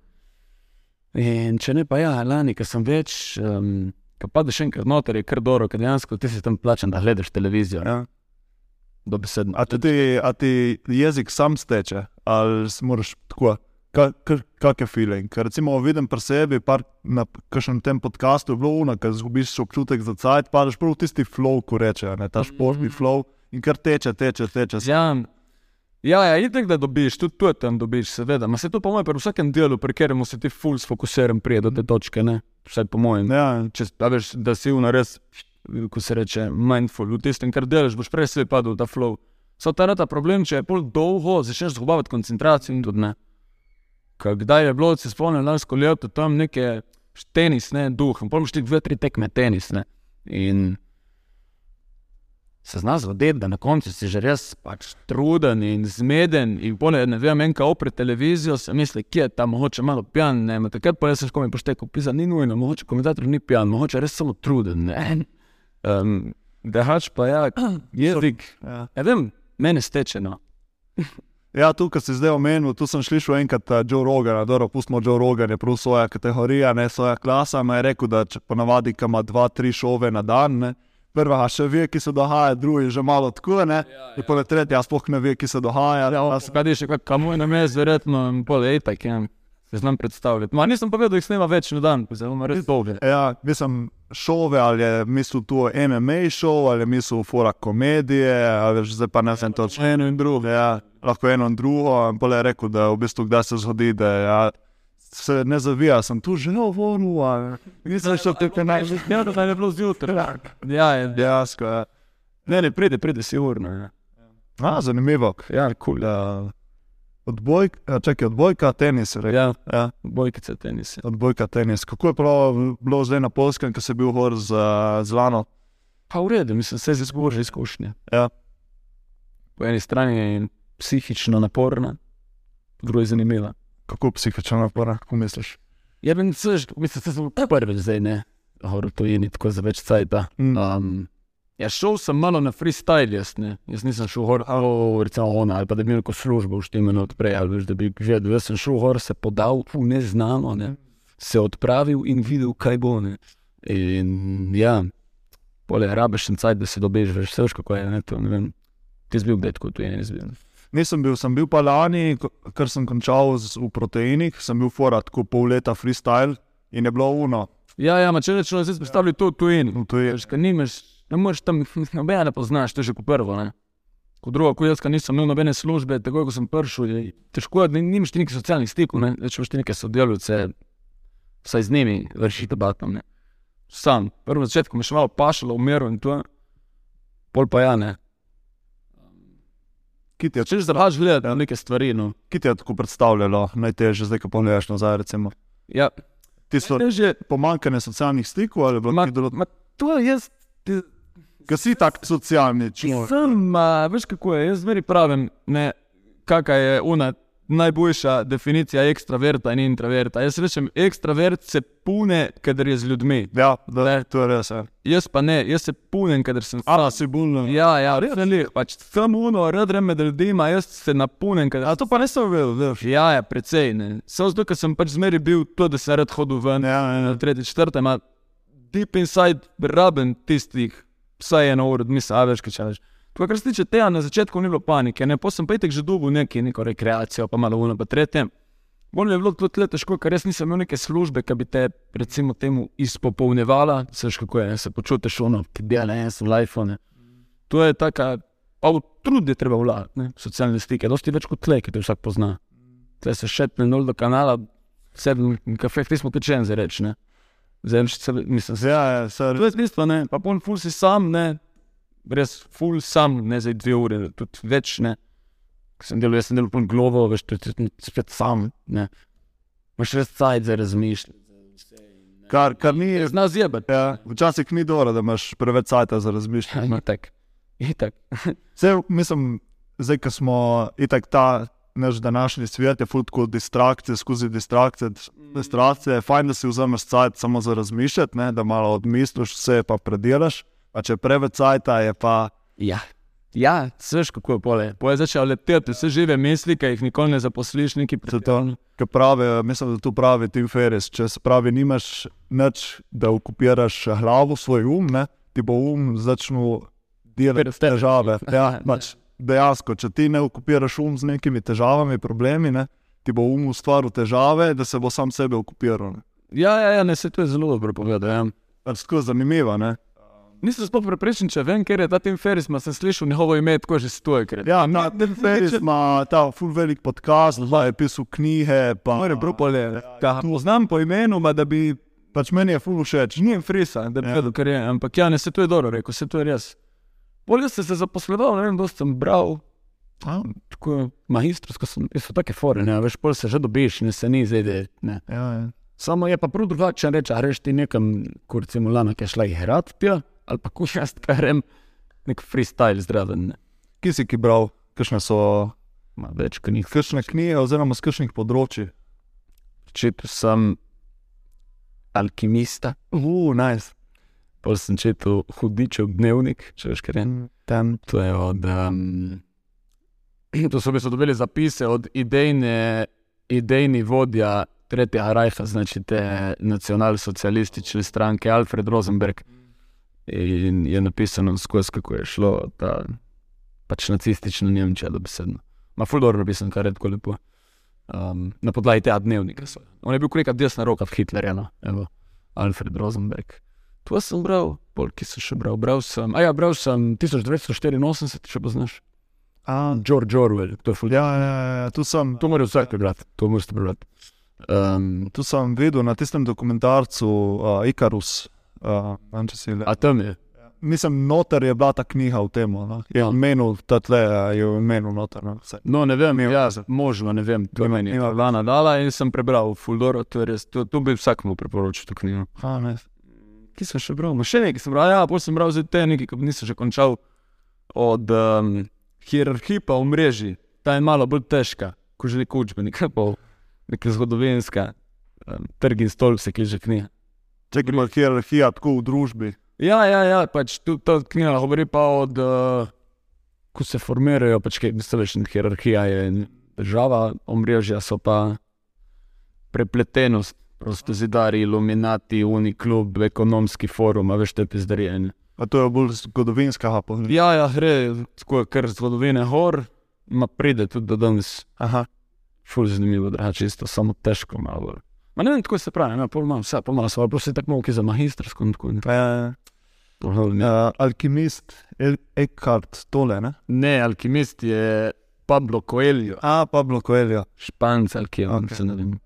In če ne pa ja, lani, ko sem več, um, ko padeš enkrat noter, je kar dobro, ker dejansko ti si tam plačen, da gledaš televizijo. Ja. Dobesedno. A ti, a ti jezik sam steče, ali moraš tako, ka- ka- kak je feeling? Ker recimo vidim pri sebi, par, na kakšnem tem podkastu je bilo uno, ker zgubiš občutek za cajt, padeš prav v tisti flow, ko reče, ne, ta športni Mhm. flow in kar teče, teče, teče. Ja, ja, ja itek da dobiš, tudi tu tam dobiš, seveda. Ma se to po mojem, pri vsakem delu, pri katerem si ti full sfokusiran, prije do te točke, ne? Vsaj po mojem. Ja, Če a veš, da si v res, ko se reče, mindful, v tistem, kar delaš, boš prej se padel v ta flow. So ta ta problem, če je pol dolgo, začneš zgubavati koncentracijo in tudi ne. Kdaj je bilo, se spomnim, lansko leto tam neke tenis, ne, duh, in imaš ti dve, tri tekme tenis, ne. In se zna zgoditi, da na koncu si že res pač truden in zmeden. In pone, ne vem, enka opre televizijo, se misli, kje je tam mogoče malo pijan. Ne, takrat pa se skomi poštekal, pisa ni nujno, mogoče komentator ni pijan, mogoče res samo truden. Ne. Um, Dehač pa ja, jezik. ja. Ja, vem, mene steče. No. Ja, tu, ki si zdaj omenil, tu sem slišal enkrat uh, Joe Rogana, dobro, pustimo Joe Rogan, je prav svoja kategorija, ne svoja klasa. Ma je rekel, da če ponavadi, ima dva, tri šove na dan, ne, prva še ve, ki se dogaja, drugi že malo tako, ne, in pole tretja sploh ne ve, ki se dogaja. Ja, Skadi še kaj, kam je na mez, verjetno, in pol, ej, pa kem. Se znam predstavljati. Ma nisem povedal, da jih snema več na dan, zelo ima res dolge. Ja, mislim, šove, ali je mislil tu MMA šov, ali je mislil fora komedije, ali veš, zdaj pa ne vem točno. Eno in drugo. Ja, lahko eno in drugo. Pol je rekel, da v bistvu kdaj se zgodi, da ja, se ne zavija, sem tu že govoril. ali- Nisem šel tako najbolj. Ja, da je bilo zjutraj. Ja, je, Dejansko, ja. ne, ne, pride, pride si urno. Ja, A, zanimivo. ja kul. Cool. Ja, odbojka, ja, čakaj, odbojka, tenis. rekel. Ja, Ja, bojkice tenise. odbojka, tenis. Kako je bilo zdaj na polskem, ko si bil gor z, z Lano? Pa v redu, mislim, vse je zgor že izkušnje. Ja. Po eni strani je psihično naporna, po drugi zanimiva. Kako psihično napora, kako misliš? Ja, ben, seš, mislim, da sem prvi zdaj, ne, hor to je ni tako za več cajta. Mm. Um, ja, šel sem malo na freestyle, jaz, ne. jaz nisem šel gor, oh, recimo ona, ali pa da bi imel službo v štimenu odprej, ali veš, da bi vedel, jaz sem šel gor, se podal, fu, neznano, ne. se odpravil in videl, kaj bo. Ne. In ja, pole rabeš en cajt, da se dobiš, veš, vse kako je, ne, to ne vem. Ti si bil kdaj tako, tu je ne zbil. Nisem bil, sem bil pa lani, ker sem končal z, v proteinih, sem bil fora tako pol leta freestyle in je bilo uno. Ja, ja, če rečemo, zdaj smo stavili to tu in. No, to je, Veš, kaj nimaš, ne moreš tam, nobene ne poznaš, to je že kot prvo. Ne? Kot drugo, ko jaz, ko nisem imel nobene službe, tako ko sem prišel, je težko, da nimaš ti nekih socialnih stikov, ne? več imaš ti neke sodelavce, vsaj z njimi vrši debatom. Ne? Sam, prvo na začetku me še malo pašalo, umiral in to, pol pa ja ne. ki ti Če že zrahaš gledati ja. neke stvari, no. ki ti je tako predstavljalo najtežje, zdaj ko pogledaš nazaj, recimo. Ja, to je že, pomankanje socialnih stikov ali bilo kaj drugega. to je jaz, ti, Ker si tak socialni človek. Sem, a, veš kako je, jaz zmeri pravim, ne, kakšna je una najboljša definicija ekstraverta in introverta. Jaz rečem, ekstravert se pune, kadar je z ljudmi. Ja, da, Ne. to je res. Ja. Jaz pa ne, jaz se punem, kadar sem A, si bolj. Ja, ja, res je. Pač sem uno, rad grem med ljudmi, jaz se napunem. Kadar, A to pa nisem vedel, veš. Ja, ja, precej. Ne. Samo zato, ker sem pač zmeri bil to, da sem rad hodil ven. Ja, ja, Na ja. tretji, četrti, ima deep inside raben tistih, vsaj eno uro, misli, a veš, kaj češ. Tako, kar se tiče tega, na začetku ni bilo panike, ne, potem pa itek že dubu neki, neko rekreacijo, pa malo uno, pa tretje. Bolj je bilo tudi tle težko, ker res nisem imel neke službe, ki bi te, recimo, temu izpopolnjevala, se veš kako je, se počutiš ono, ki dela, ne, sem life, ne. To je taka, pa v trud je treba vlagati, ne, socialne stike, dosti več kot tle, ki te vsak pozna. Tle se šetne nul do kanala, sedem kafe, ti smo tečen za reči, ne. Zdaj, še, mislim, se, Ja, ja, se, to je bistvo, ne, pa pol ful si sam, ne, res ful sam, ne za dve ure, tudi več, ne. Ko sem delal, jaz sem delal pol glovo, veš, to je spet sam, ne. Imaš res cajt za razmišljati. kar, kar ni. Zna zjebati. Ja, včasih ni dobro, da imaš preveč cajta za razmišljanje. Ja, tak. Itak. Vse, mislim, zdaj, ko smo itak ta naš današnji svet, je fuldo distrakcije, skozi distrakcije, distrakcije, je fajn, da si vzameš cajt samo za razmišljati, ne, da malo odmisliš, vse pa predelaš. Pa če preveč cajta je pa. Ja. Ja, veš, kako je pole. Poje začel leteti vse žive misli, ki jih nikoli ne zaposliš, neki pretežni. Ki pravi, mislim, da tu pravi Tim Ferris, če se pravi, nimaš nič, da okupiraš glavo, svoj um, ne, ti bo um začel delati težave. Ja, pač, dejansko, če ti ne okupiraš um z nekimi težavami, problemi, ne, ti bo um ustvaril težave, da se bo sam sebe okupiral. Ne. Ja, ja, ja ne, se to je zelo dobro povedati. Ja. Pač tako zanimivo. Ne. Nisem sploh prepričan, če vem, ker je ta Tim Ferris, ma sem slišal njegovo ime, tako že stoje. Ja, na Tim Ferris ima ta full velik podcast, dva je pisal knjige. Pa, Mora prav pole. Ja, poznam po imenu, ma da bi. Pač meni je full všeč. Ni jim frisa, da bi ja. vedel, kar je. Ampak ja, ne se to je dobro rekel, se to je res. Bolje ste se zaposloval, ne vem, dosti sem bral. A? Tako magistrsko sem, so take fore, ne veš, pol se že dobiš, ne se ni zdaj, ne. Ja, ja. Samo je pa prav drugače reči, a reš ti nekam, kur recimo lana, ki je šla igrat tja, ali pa ko jaz perem nek freestyle zdraven. Ne. Kje si ki bral, kakšne so Ma, več knjig? Kakšne knjige, oziroma z kakšnih področji? Čital sem alkimista. Uh, nice. Pol sem čital hudičev dnevnik, če veš, kaj je tam. To je od. Um, to so bili dobili zapise od idejne, idejni vodja Tretjega rajha, znači te nacionalsocialistične stranke Alfred Rosenberg. In je napisano skozi, kako je šlo ta pač nacistična Nemčija, da bi se. Ma fuldo napisan, kar je tako lepo. Um, na podlagi tega dnevnika. On je bil neka desna roka Hitlerja, no? Evo, Alfred Rosenberg. To sem bral, polki sem še bral. Bral sem, a ja, bral sem 1984, če poznaš. A, George Orwell, to je fuldo. ja, ja, ja, tu sem. To moraš vsak prebrati, to moraš prebrati. Um, Tu sem videl na tistem dokumentarcu uh, Ikarus. Uh, če si a tam je. Mislim, noter je bila ta knjiga v tem. No? Je Ja. omenil, da je omenil noter. No? Vse. No, ne vem, Nima ja, možno, ne vem, to meni je. Lana dala in sem prebral Fuldoro, to je res, to, to bi vsakmu priporočil to knjigo. A, ne. Ki sem še bral, Ma še nekaj sem bral, ja, potem sem bral zdaj te nekaj, ki nisem še končal od um, hierarhije pa v mreži. Ta je malo bolj težka, kot že neko učbenik, pa neka zgodovinska, um, trg in stol, vse ki že knjiga. Če ima hierarhija tako v družbi. Ja, ja, ja pač tu ta knjiga govori pa od, uh, ko se formirajo, pač kaj misliš, hierarhija je država, omrežja so pa prepletenost, prosto zidari, iluminati, uniklub, ekonomski forum, a veš te pizdarije. A to je bolj zgodovinska pogled. Ja, ja, gre tako, ker zgodovine gor, ima pride tudi do danes. Aha. Ful zanimivo, da čisto samo težko malo. Ma ne vem, tako se pravi, ne, pol imam vse, pol imam svoje, prosim, tako malo, ki za magistrsko in tako. Pa je tako. uh, alkimist El Eckhart Tole. Ne? Ne, alkimist je Pablo Coelho, A, Pablo Coelho. španc, ali kje on Ok. se ne vem.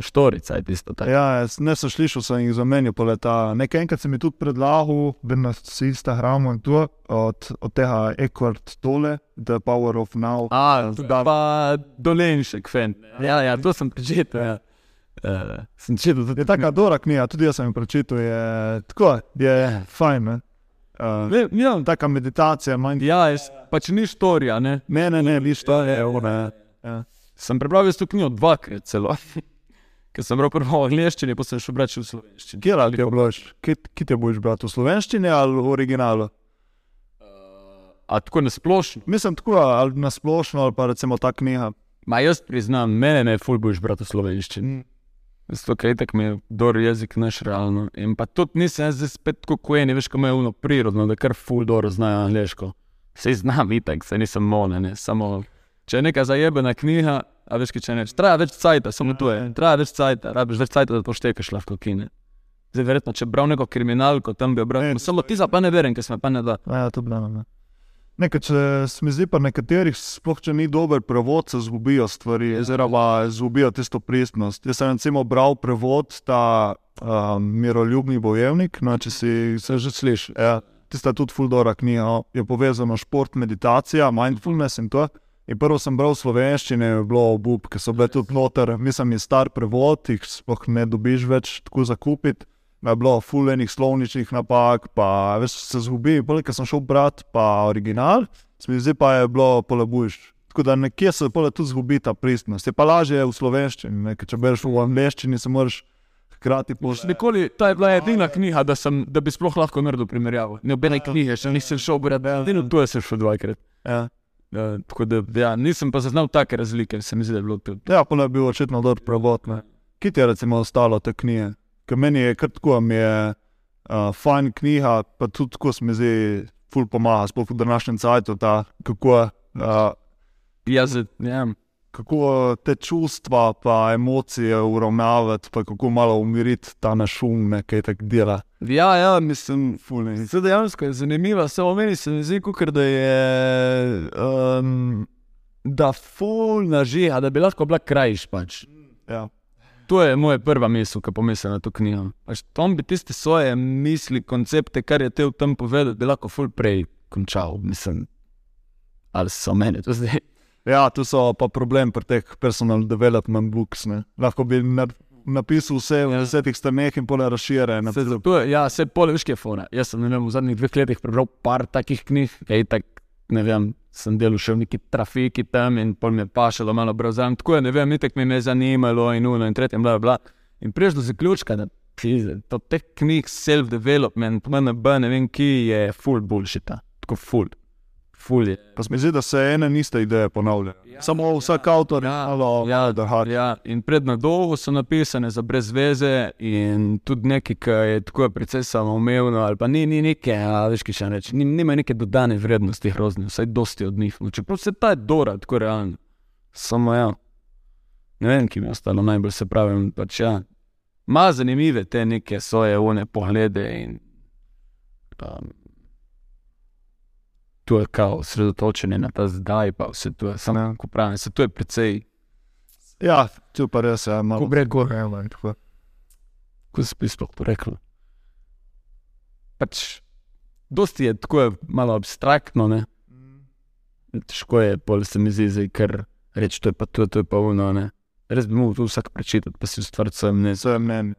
Štorica je tisto tako. Ja, ne sem slišal, sem jih zamenjal po leta. Nekaj enkrat sem jih tudi predlagal, vem na Instagramu in to, od, od tega Eckhart Tole, The Power of Now. A, pa dolenšek, fen. Ja, ja, to sem prečital. Ja. Uh, sem četil tudi Je taka dobra knjiga, tudi jaz sem jo prečital, je tako, je fajn. Ne? Uh, Ne, ja, taka meditacija, manj. ja, jaz, pač ni štorija, ne. Ne, ne, ne, viš to je, one. Ja. Sem prebral jaz to knjigo dvakrat celo. Ker sem bral prvo v angleščini, pa sem še bral v slovenščini. Kje ali te boš, kje, te boš brati, v slovenščini ali v originalu? A tako nasplošno. Mislim, tako ali na splošno, ali pa recimo ta knjiga. Ma jaz priznam, mene ne ful boš bral v slovenščini. Zato, ker je tako mi je dober jezik naš realno. In pa tudi nisem jaz zdaj spet tako kojen, veš, ko me je uno prirodno, da kar ful dobro znajo angliško. Sej znam itak, sej nisem mone, ne, samo če je neka zajebena knjiga, a veš, če neč, traja več cajta, samo to je, traja več cajta, rabiš več cajta, da poštekaš lahko kine. Zdaj, verjetno, če bral neko kriminalko, tam bi obral, samo ti za pa ne verjam, ker se me pa ne da. Ja, to bi bilo. Nekaj, če se mi zdi, pa nekaterih, sploh če ni dober prevod, se zgubijo stvari, oziroma zgubijo tisto pristnost. Jaz sem recimo bral prevod, ta um, miroljubni bojevnik, no, če si se že slišal. Ja, tista tudi fuldora knjiga, no, je povezana šport, meditacija, mindfulness in to. In prvo sem bral v slovenščini, je bilo obup, ker so bile tudi noter, mislim, je star prevod, jih sploh ne dobiš več tako zakupiti. da je bilo fulejnih slovničnih napak, pa veš, se zgubi. Poleg tega sem šel brat, pa original, se mi zdi pa je bilo polabujš. Tako da nekje se pole tudi zgubi ta pristnost. Je pa lažje v slovenščini, ne? ker če bereš v angleščini, se moraš hkrati. Nikoli, to je bila edina knjiga, da, sem, da bi sploh lahko naredil primerjavo. Nobene knjige, še nisem šel brati, edino tu sem šel dvakrat. Ja. Ja, tako da, ja, nisem pa zaznal take razlike, se mi zdi, da je bilo to. Ja, pa je bil očitno dober prevod. Kje ti je recimo ostalo te knjige? Ker meni je kar tako, mi je uh, fajn knjiga, pa tudi tako se mi zdi, ful pomaga, sploh v današnjem cajtu, ta, kako, uh, Jaz, ja, kako te čustva, pa emocije uravnavati, pa kako malo umiriti ta naš šum, ne, kaj tako dela. ja, ja, mislim, Fulni. Se dejansko je zanimivo, se o meni se mi zdi, kot da je. Um, da ful nažiga, da bi lahko bila krajš. Pač. Ja. To je moja prva misel, ki pomislim na to knjigo. Pač, Tom bi tiste svoje misli, koncepte, kar je te v tem povedal, bi lahko ful prej končal. Mislim, ali so meni to zdaj. Ja, tu so pa problem pri teh personal development books. Ne. Lahko bi na, napisal vse v desetih straneh in pole razširjen. Je, ja, vse pole veš, kaj je fora. Jaz sem vem, v zadnjih dveh letih prebral par takih knjig, kaj tak, ne vem. Sem delal še v neki trafiki tam in pol mi je pašalo malo brezam. Tako je, ne vem, itek me je zanimalo in uno in tretje, bla, bla. In prej do zaključka, da pizde, to teh knjig self-development, MNB, ne vem, ki je full bullshit, tako full. Full je. Pa se mi zdi, da se ene niste ideje ponavljajo. Ja, Samo vsak avtor Ja, malo ja, da hari. Ja, in predno dolgo so napisane za brez veze, in tudi nekaj, ki je tako precej samoumevno, ali pa ni, ni neke, a veš, ki še reče, ni, nima neke dodane vrednosti grozne, vsaj dosti od njih. No, čeprav se ta je dora, tako realno. Samo ja. Ne vem, ki mi je ostalo najbolj se pravi. Pač, ja. Ma zanimive te neke svoje one poglede in um, to je kao osredotočenje na ta zdaj, pa vse to je samo, Ja. ko pravim, se to je precej Ja, tu pa res je malo. Ko gre gor. Ja, ne, tako. kako se sploh to rekel. Pač, dosti je tako je malo abstraktno, ne? težko je, pol se mi zdi, ker reči, to je pa to, to je pa uno. Ne? Res bi moral to vsak prečitati, pa si ustvariti svoje mnenje. Vse je mnenje.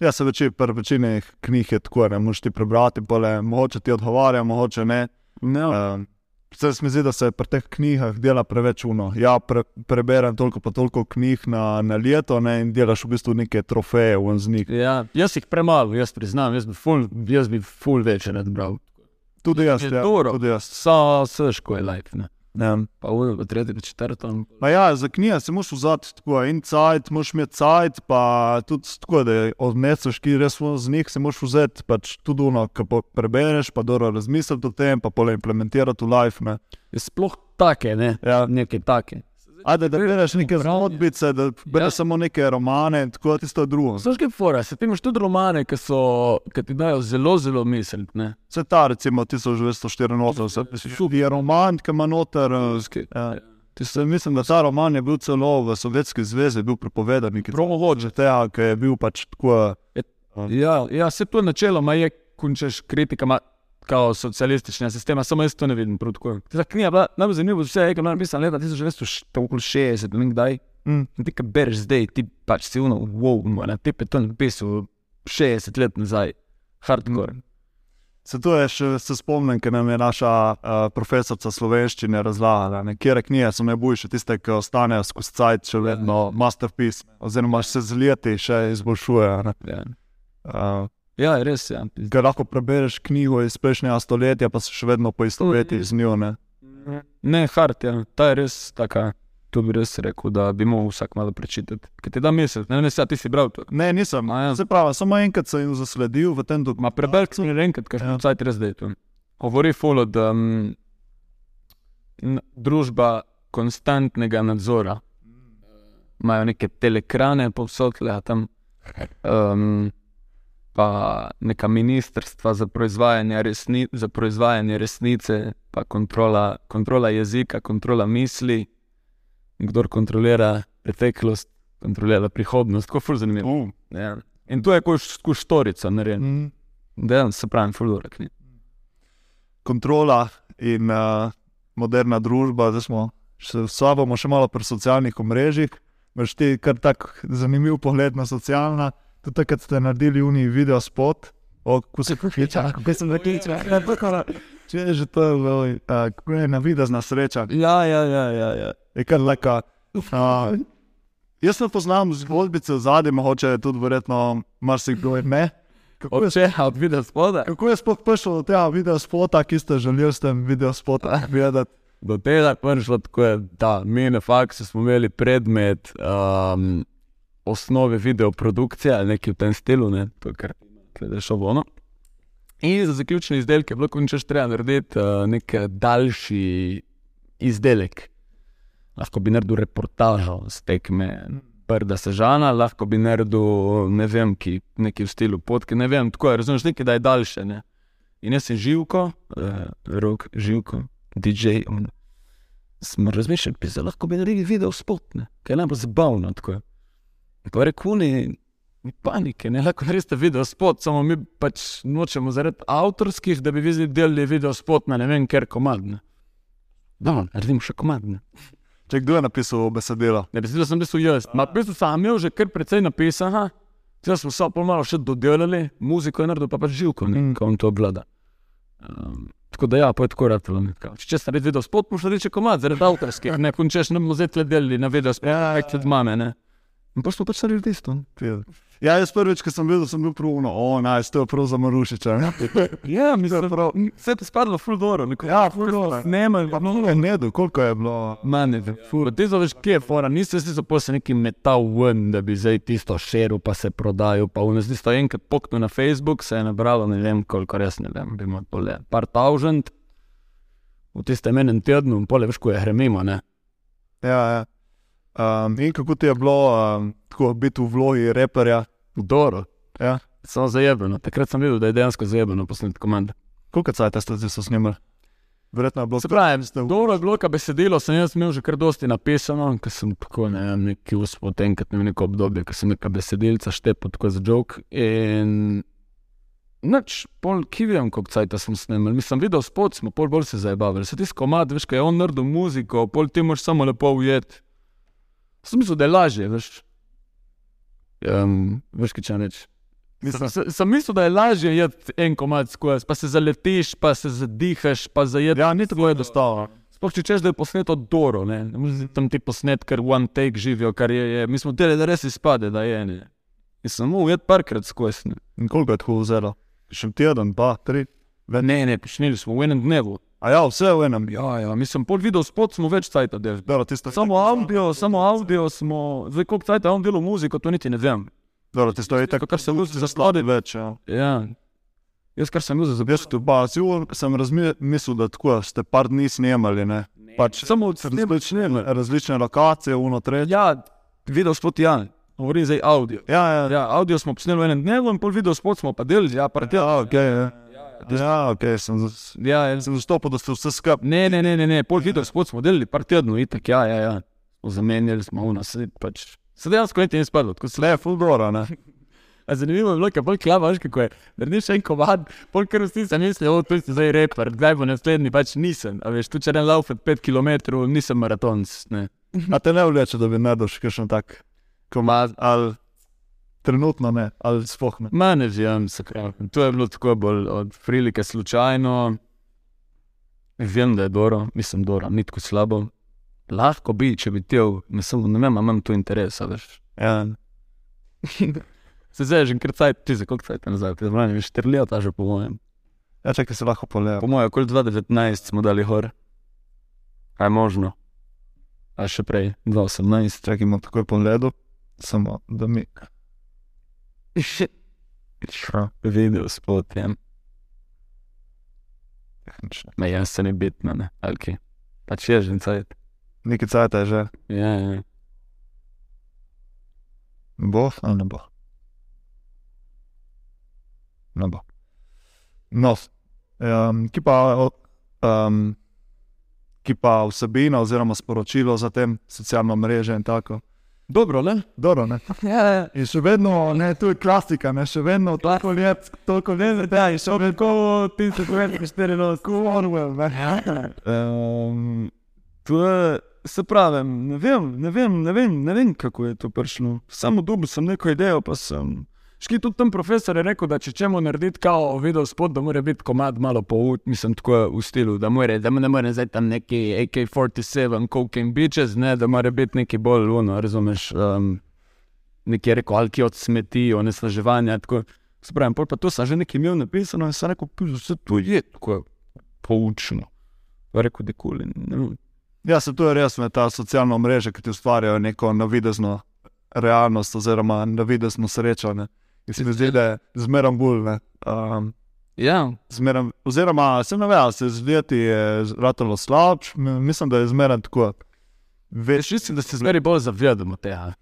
Ja, se veči, pri večini knjig je tako, ne moreš ti prebrati, pole, mogoče ti odgovarja, mogoče ne. No, Um, Se mi zdi, da se pri teh knjigah dela preveč uno. Ja, pre, preberem toliko pa toliko knjig na, na leto ne, in delaš v bistvu neke trofeje v njih. ja, jaz jih premalo, jaz priznam, jaz bi ful, jaz bi ful več rad bral. Tudi jaz, Je ja, dobro. tudi jaz. So, seško je life, ne. Ja. Pa uno, pa tretji, pa četrto. Ma ja, za knjige se moraš vzeti tako in cajt, moraš imeti cajt, pa tudi tako, da odneseš, ki res z njih se moraš vzeti, pač tudi ono, ki pa prebereš, pa dobro razmisliti o tem, pa pole implementirati v life. Ne. Sploh take, ne, Ja. neke take. Ajde, da bereš neke zgodbice, da bereš Ja. samo neke romane tako tisto je drugo. Znaš, kaj fora? Se ti imaš tudi romane, ki, so, ki ti dajo zelo, zelo misliti. ne. Vse ta, recimo 1984, je roman, ki ima noter. eh, Ja. Tiste, mislim, da ta roman je bil celo v Sovjetski zvezi bil prepovedan. Prav mogoče tega, ker je bil pač tako. Ja, ja, se to načeloma je, končeš kritikama. Kao socialističnega sistema, samo jaz to ne vidim. Ta knjiga je bila najbolj zanimiva, vse je, kar napisal leta 1960, ne kdaj. Mm. Ti, ki bereš zdaj, ti pač si uno, wow, na te je to napisal 60 let nazaj, hardcore. Se to je še se spomnim, ker nam je naša uh, profesorica slovenščine razlagala, ne, kje knjige so najboljše, tiste, ki ostanejo skozi cajt, še vedno masterpiece, oziroma se z leti še izboljšujejo. ne. Ja. Uh, ja, res je. Ja. Ker lahko prebereš knjigo iz prejšnjega stoletja, pa se še vedno poistovetiš z njo. Ne. Ne, hard, ja. ta je res taka. To bi res rekel, da bi moral vsak malo prečitati. Ker ti da misel, ne vem, se ti si bral to. Ne, nisem. A ja. Se pravi, samo enkrat sem jo zasledil v tem Ma dokumentu. prebral sem že enkrat, kaj Ja. sem cajt res zdaj tu. Govori folo, da um, družba konstantnega nadzora. Imajo neke telekrane povsod, le tam. Um, pa neka ministrstva za proizvajanje, resni, za proizvajanje resnice, pa kontrola, kontrola jezika, kontrola misli. Kdor kontrolira preteklost, kontrolira prihodnost, tako ful zanimivo. Uh, Ja. In to je kot štorica, narejeno. mm. Da, se pravi, knjiga. kontrola in uh, moderna družba, zdaj smo še slabo, še malo pri socialnih omrežjih. Veš ti kar tak zanimiv pogled na socialna. Tudi takrat ste naredili uni video spot, o, ko se Ja, ko sem rekel, Če je že to, uh, kako je navidezna sreča, Ja, ja, ja. ja, ja. je kar leka. Uh, jaz ne poznam zgodbice v zadnji, mogoče je tudi verjetno marsikdo in ne. Kako je, Če od kako je sploh prišel do tega video spota, ki ste želeli s tem video spotom gledati? Do tega je prišlo tako, je, da mi na faksu smo imeli predmet um, osnove videoprodukcije ali nekaj v tem stilu, ne, to kar je šlo vono. In za zaključne izdelke je bilo končeš treba narediti uh, nek daljši izdelek. Lahko bi naredil reportažo z tekme Prda Sežana, lahko bi naredil ne vem, ki, nekaj v stilu potke, ne vem, tako je, razumeš, nekaj, da je daljše. Ne. In jaz sem živko, uh, rok, živko, DJ. Smo razmišljali, da lahko bi naredili video spot, ne? kaj je najbolj zabavno. Tako je. Pa rekel, ni, ni panike, ne lahko naredite video spot, samo mi pač nočemo zaradi avtorskih, da bi vi delali video spot na ne vem, ker komadne. Da, naredim še komadne. Če kdo je napisal besedilo? Ne, besedilo sem bil jaz. Ma, bistvu sem imel že kar precej napisano, zdaj smo se pol malo še dodelali, muziko je naredil pa pač živko, ne, Mm. ko on to obvlada. Um, tako da ja, pa je tako rad. Če se naredi video spot, narediti še komad, zaradi avtorskih, ne, končeš, ne bomo zdaj tle delali na video spot, ja, ja, ja. mame, ne. In pa smo pač naredili tisto. Ja, jaz prvič, ko sem videl, sem bil pruno, o, naj, to je prav za Marušiča. Ja, mislim, da vse je spadlo ful dobro, neko. Ja, ful dobro. Snemali, Pa mnogo je nedu, koliko je bilo. Mane, fura, ti zaveš, kje je fora, nisi si zaposlen neki metal ven, da bi zdaj tisto širil, pa se prodajal, pa v nas tisto enkrat poknil na Facebook, se je nabralo, ne vem koliko, res ne vem, bi imel pole, par tausend, v tistem enem tednu, pole veš, ko je hremimo, ne. Ja, ja. Um, in kako ti je bilo um, tako biti v vlogi reperja? Dobro, Ja. samo zajebeno, takrat sem videl, da je dejansko zajebeno posnet komand. Koliko cajt ste zdaj snimali? Verjetno je bilo Se pravi, ste v- dobro je bilo, kaj besedilo sem jaz imel že kar dosti napisano, ker sem tako ne vem, neki uspod enkrat ne vem, neko obdobje, ker sem neka besedilca štepil tako za jok. In Noč, pol kivijem, koliko cajta sem snimal. Mislim, videl spod smo, pol bolj se zabavali. Se ti skomad, veš, kaj je on naredil muziko, pol ti moraš samo lepo ujet. Sem mislil, da je lažje, veš. Um, veš, kaj če reč. Mislim, Sem, sem mislil, da je lažje jeti en komad skozi, pa se zaletiš, pa se zadihaš, pa zajedeš. ja, ni tako enostavno. Sploh če češ, da je posnet od Doro, ne, ne tam ti posnet, ker one take živijo, kar je, je. mi smo delali, da res izpade, da je ne. In mu ujet parkrat skozi. In koliko je tako vzelo? Še teden, dva, tri. ne, ne počnili smo v enem dnevu. A ja, vse v enem. Ja, ja, mislim, pol video spot smo več cajta delali. Dobro, tisto, Samo audio, samo audio smo, zdaj koliko cajta je on delal muziko, to niti ne vem. Dobro, tisto je tako, kar se luzi za sladi. več. Ja. Ja. Jaz kar sem bil za Jaz tu pa sigur, sem razmislil, da tako ste par dni snemali, ne? Pač Samo različne, različne lokacije, uno tretje. Ja, video spot ja, govorim zdaj audio. Ja, ja, Ja, audio smo posneli v enem dnevu in pol video spot smo pa delali, ja, pa ja, ok. Ja, ja ok, sem, zas- Ja, ja, sem zastopil, da ste vse skupaj. Ne, ne, ne, ne, ne. pol video spot smo delali, par tednov, itak, ja, ja, ja. Zamenjali smo v nas, pač. Se dejansko niti ni spadlo, tako se le. Ne, full dobro, ne. A zanimivo je bilo, kaj bolj klava, veš kako je. Narediš en komad, pol kar vsi sem mislil, o, tu si zdaj reper, kdaj bo naslednji, pač nisem. A veš, tu če ne laufet 5 km, nisem maratonc, ne. A te ne vleče, da bi naredil še kakšen tak komad, ali trenutno ne, ali spoh ne. Ma ne vem, se pravi. To je bilo tako bolj od prilike slučajno. Vem, da je dobro, mislim, dobro, ni tako slabo. Lahko bi, če bi tel, mislim, ne vem, imam tu interesa, veš. Ja. Se zdaj že kar cajt, ti za koliko cajt nazaj, ti znani, veš, štiri leta že po mojem. ja, čakaj se lahko polejo. Po mojem, okoli 2019 smo dali gor. A je možno? A še prej, 2018. Čakaj, imam takoj pogledu, samo da mi. Video spot, ja. Tehnično. Me jaz se ne bitno, ne, ali kaj. Pač je že cajt. Nekaj cajt je že. Ja, ja. Bo ali ne bo? Ne bo. No, um, ki pa, um, ki pa vsebina oziroma sporočilo za tem socialno mreže in tako. Dobro, ne? Dobro, ne? Ja, ja. In še vedno, ne, tu je klasika, ne, še vedno toliko let, toliko let, da je še vedno ti se povedal, štiri let, kot Orwell, ne. Um, to je, se pravi, ne vem, ne vem, ne vem, ne vem, kako je to prišlo. Samo dobil sem neko idejo, pa sem Ški tudi tam profesor je rekel, da če čemo narediti kao video spot, da mora biti komad malo pout, mislim tako v stilu, da, more, da ne more zdaj tam neki AK-47, cocaine bitches, ne, da mora biti neki bolj luno, razumeš, um, neki rekel, alki od smeti, onesnaževanja, tako. Spravim, pol pa to sem že nekaj imel napisano in sem rekel, "Pizdu, vse to je tako poučno. Rekel, da. Ne, Ja, se to je res, ne, ta socialna mreža, ki ti ustvarjajo neko navidezno realnost, oziroma navidezno srečo. In se mi zdi, da je zmeraj bolj. Ne, um, ja, zmeram, oziroma, se ne ve, ali se zdeti je ratalo slabš, m- mislim, da je zmeraj tako. veš, mislim, da se zmeraj bolj zavedamo tega.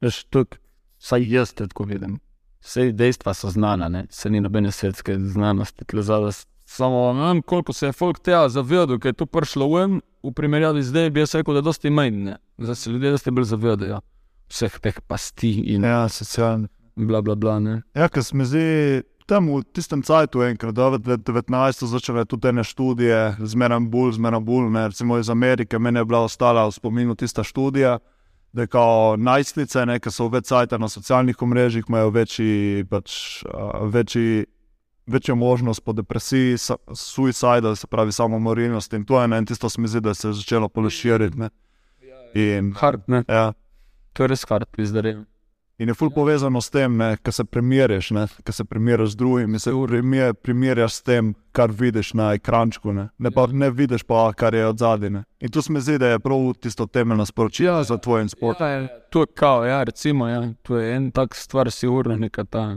Veš, tuk, vsaj jaz te tako vidim. Vse dejstva so znana, ne? se ni nobene svetske znanosti. Samo ne vem, koliko se je folk tega zavedal, ker je to prišlo ven, v primerjavi zdaj bi jaz rekel, da dosti manj. Zdaj se ljudje dosti bolj zavedajo vseh teh pasti in ja. ja, socialni. Bla bla bla. Ne? Ja, ker mi zdi, tam v tistem cajtu, enkrat, da je 19. začele tudi ene študije, zmeraj bolj, zmeraj bolj. Ne, recimo iz Amerike, meni je bila ostala v spominu tista študija, da kao najstnice, ne, ki so več cajta na socialnih omrežjih, imajo večji, pač, večji, večjo možnost po depresiji, suicida, se pravi samomorilnosti. In to je eno, in tisto se mi zdi, da se je začelo poleširiti. In, Hard, ne? ja, To je res hard, pizdarem. In je ful povezano s tem, da se primerjaš, da se primerjaš z drugimi, se primer- primerjaš s tem, kar vidiš na ekrančku, ne, ne pa ne vidiš pa, kar je od zadaj. In tu se mi zdi, da je prav tisto temeljno sporočilo ja, za tvoj sport. Ja, to je kao, ja, recimo, ja, to je en tak stvar, sigurno neka ta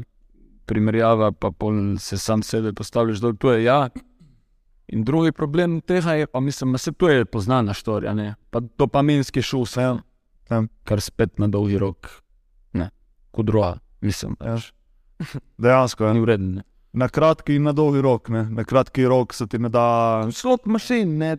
primerjava, pa se sam sebe postaviš dol, to je ja. In drugi problem tega je, pa mislim, da se to je poznana štorija, ne, pa dopaminski šus, ja. Ja. kar spet na dolgi rok, kot druga, mislim, Ja. veš, Dejansko je. ni vreden. ne. Na kratki in na dolgi rok. Ne. Na kratki rok se ti ne da. Slot mašin, ne,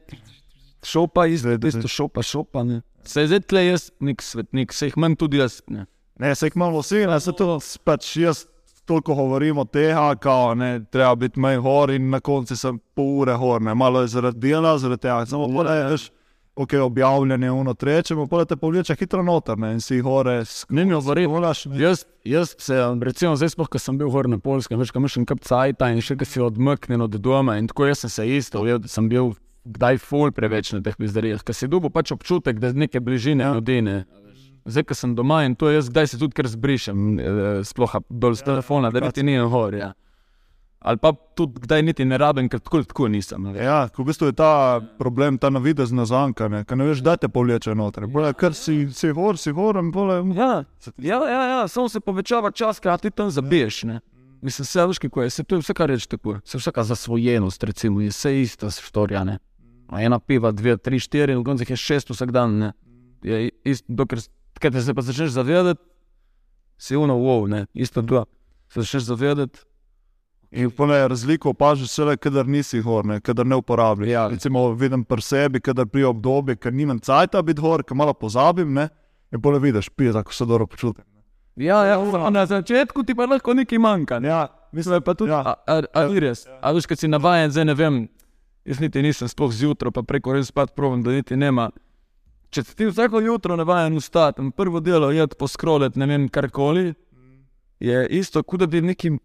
šopa iz, Zdaj, isto šopa, šopa, ne. Se je zdaj tle jaz nek svetnik, se jih manj tudi jaz, ne. Ne, se jih imamo vsi, ne, se to pač jaz. Toliko govorimo tega, kao, ne, treba biti manj gor, in na koncu sem pol ure gor, ne, malo je zaradi dela, zaradi tega. Samo poješ, ok, objavljanje uno trečemo, pa te povleče hitro noter, ne, in si gore, skolaš. Jaz, jaz se, recimo, zdaj sploh, ko sem bil gor na Polskem, veš, kam še kap cajta in še, ki si odmaknjen od doma in tako jaz sem se isto, ujel, da sem bil kdaj ful preveč na teh pizderijah, ker si dobil pač občutek, da neke bližine ja. nudine. Zdaj, ko sem doma in to jaz, kdaj se tudi kar zbrišem, eh, sploh dol z telefona, da niti ni gor. Ja. Ali pa tudi kdaj niti ne rabim, ker tako tako nisem. veš. Ja, v bistvu je ta problem, ta navidezna zanka, ne, ker ne veš, da te povleče noter. Bolje, ker si, si gor, si gor, in bolje. Ja, ja, ja, ja samo se povečava čas, ker ti tam zabiješ. Ne? Mislim, vse veš, kako je, se to je vse, kar reče tako. Se vsaka zasvojenost, recimo, je vse ista storja. Ne? A Ena piva, dve, tri, štiri, in konec jih je šest vsak dan. Ne? Je isto, dokler kaj te se pa začneš zavedati, si uno, wow, ne, isto to. Se začneš zavedati, In pone razliko opažiš šele, kadar nisi gor, ne, kadar ne uporabljaš. Ja. Recimo vidim pri sebi, kadar pri obdobju, ker nimam cajta biti gor, ker malo pozabim, ne, in pole vidiš, pije, kako se dobro počutim. ja, ja, ura, na začetku ti pa lahko nekaj manjka. Ne? Ja, Mislim, pa tudi, Ja. a, a, a, res. A veš, kad si navaden, zdaj ne vem, jaz niti nisem sploh zjutraj, pa preko res spat provam, da niti nema. Če ti vsako jutro navaden vstati in prvo delo je poskroliti, ne vem, karkoli, je isto, kot da bi nekim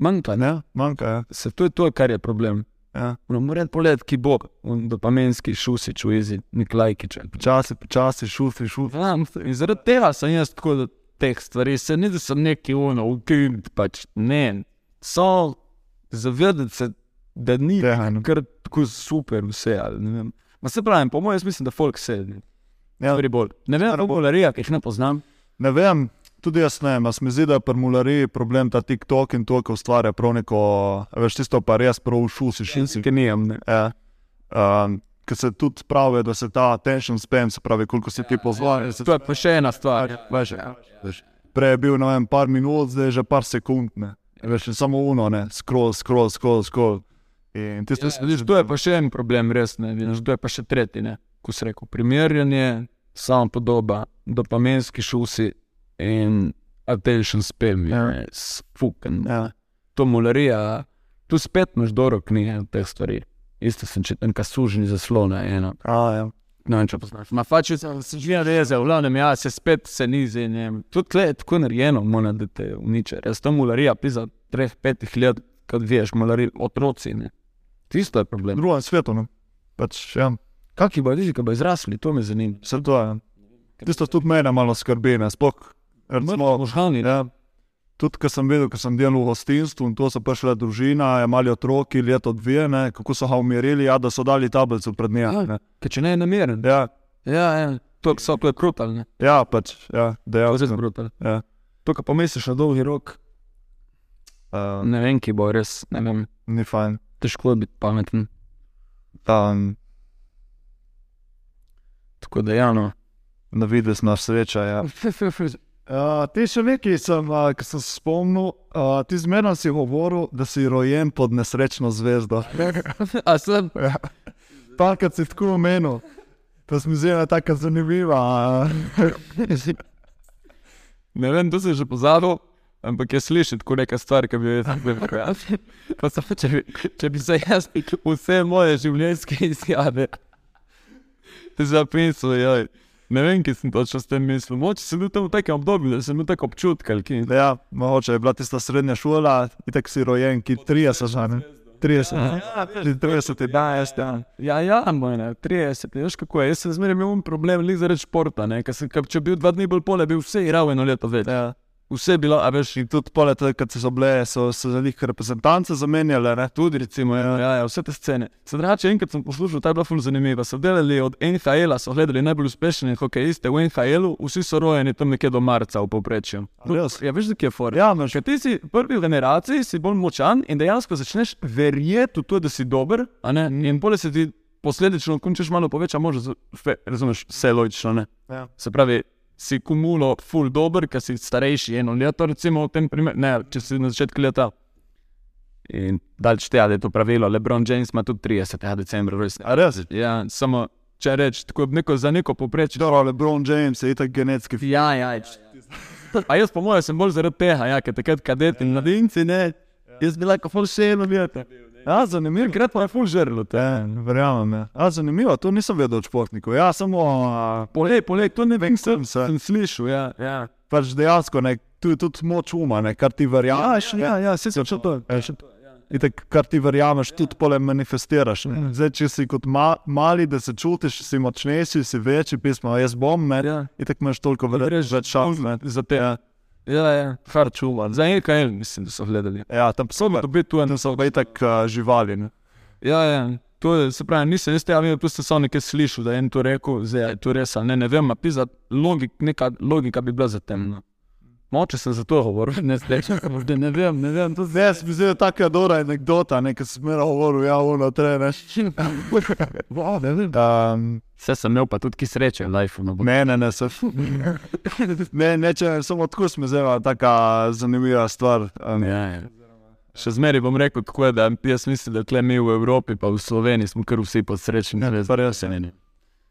manjka. Ne, manjka, ja. Se to je to, kar je problem. ja. Moram polet, ki bo, dopamenski šusič v izi, nek lajkič. Počasi, počasi, šufi, šufi. Ja, in zaradi tega sem jaz tako do teh stvari, se ne da sem neki uno, ukind, pač ne. So zavedati se, da ni Tega, ne. kar tako super vse. ali. Ma se pravi, po mojem, jaz mislim, da folk sedi. Ja. Stvari bolj. Ne vem, kako govorija, ki jih ne poznam. Ne vem, tudi jaz ne, a se mi zdi, da je pri mulariji problem ta TikTok in to, ki ustvarja prav neko, veš, tisto pa res prav šusi, šusi. Ki nijem, ne. Ja. Um, Ker se tudi pravi, da se ta attention span, se pravi, koliko si ti pozval. To je pa še ena stvar. Veš, veš, prej je bil ne vem, par minut, zdaj je že par sekund. Ne. Veš, in samo uno, ne, scroll, scroll, scroll. scroll. In tisto, Jaz, vidiš, to je pa še en problem, res ne. Vidiš, to je pa še tretji, ne. Ko si rekel, primerjanje, samo podoba, dopamenski šusi in attention span, Ja. je sfuken. ja, to mularija, tu spet imaš dobro knjige od teh stvari. Isto sem čital, neka sužni zaslona ena. a, ja. Ne vem, če poznaš. Ma pač se že reze, v glavnem, ja, se spet se nizi. ne. Tudi tle je tako narejeno, mora, da te uniče. Jaz tam mularija pisa treh, petih let, kad veš, mulari otroci. Ne. Tisto je problem. drugem svetu. No. Pač, ja, Kakšni bodo ljudi, ki bodo izrasli, to me zanima. vse to je. Tisto tudi mene malo skrbi, ne sploh. Recimo, Možgani, ja, tudi, ko sem videl, ko sem delal v gostinstvu in to so prišle družina, mali otroki, leto dve, ne, kako so ga umirili, ja, da so dali tablico pred njim. Ja. ker če ne je nameren. Ja, Ja, ja, to so to je brutalno. ja, pač, ja, dejansko. brutalno. Ja. To, kar pomisliš na dolgi rok, Uh, ne vem, ki bo res, ne vem, ni fajn. težko je biti pameten. Um, Tako da, ja, no. na vides na sreča. Ja. Uh, ti še nekaj, sem, uh, ki sem se spomnil, uh, ti zmerno si govoril, da si rojen pod nesrečno zvezdo. A sem, Parkrat si tako omenil, to se mi zdi ena tako zanimiva. ne vem, to sem že pozabil, ampak je slišati kot neka stvar, ki bi jo jaz rekel. Pa samo, če, bi- če bi se jaz vse moje življenjske izjave zapisal, joj. Ne vem, kje sem točno s tem mislil. Moče sem bil tam v takem obdobju, da sem imel tako občutek. Ja, mogoče je bila tista srednja šola, in tako si rojen, ki 30 že ne. 30, Ja, 30 je da, jaz tam. Ja, ja, moj, ne, 30, veš kako je. Jaz sem zmeraj imel problem, le zaradi športa. Ne, ker sem, če bi bil dva dni bolj pole, bi vse igral eno leto več. Ja. Vse je bilo, a veš, In tudi polet, kad so bile, so se za njih reprezentance zamenjale. Ne? tudi, recimo, ja, ja, ja, vse te scene. Sedaj, enkrat sem poslušal, ta je bila ful zanimiva. So delali od NHL-a, so gledali najbolj uspešne hokejiste v NHL-u, vsi so rojeni tam nekje do marca v povprečju. Res? Ja, veš, kje je for. Ja, imaš Ker ti si prvi v generaciji, si bolj močan in dejansko začneš verjeti v to, da si dober, a ne? in bolje se ti posledično, končeš malo poveča fe- razumeš, vse logično, ne. Ja. Se pravi, si kumulo full dober, ker si starejši eno leto, recimo v tem primeru, ne, če si na začetku leta. In dalj šteje, da je to pravilo. Lebron James ima tudi 30. decembra, res. A res? Ja, samo če rečeš, tako neko, za neko poprečje. Dobro, LeBron James je itak genetski. fi- Ja, ja. A jaz, po mojem, sem bolj zaradi tega, ja, ker takrat kadet in mladinci, ne. Jaz bi lahko full še eno leto. Ja, zanimivo. Takrat pa je full žrlo. Ja, verjamem. Ja. A, zanimivo, to nisem vedel od športnikov. Ja, samo Poleg, poleg, to ne vem, sem, se. sem slišal, ja. ja. pač dejansko ne, tu je tudi moč uma, ne, kar ti verjameš. ja, ja, se sem to. In tako, kar ti verjameš, tudi pole manifestiraš. ne. Zdaj, če si kot ma, mali, da se čutiš, si močnejši, si večji, pismo, jaz bom, ne. Ja. In tako imaš toliko več šans. ne. za te. Ja, ja, ja. far čuma. Za EKL mislim, da so gledali. Ja, tam so bili, Dobiti tu tam so bili tako uh, živali. Ne. Ja, ja. To je, se pravi, nisem jaz tega videl, tu sem samo nekaj slišal, da je en to rekel, zdaj je to res ali ne, ne vem, a pisa, logik, neka logika bi bila za tem. No. Moče sem za to govoril, ne zdaj, da ne vem, ne vem, to zdaj. Zdaj, mi zdi tako dobra anekdota, ne, ki sem imel govoril, ja, ono trene. Um, Vse sem imel pa tudi ki sreče v lifeu. No, ne, ne, ne, se. Ne, ne, če samo tako smo zdaj, taka zanimiva stvar. Um, Ja, ja. Še zmeraj bom rekel, tako da jaz mislim, da tle mi v Evropi, pa v Sloveniji smo kar vsi pod srečnim. Ja, pa res je.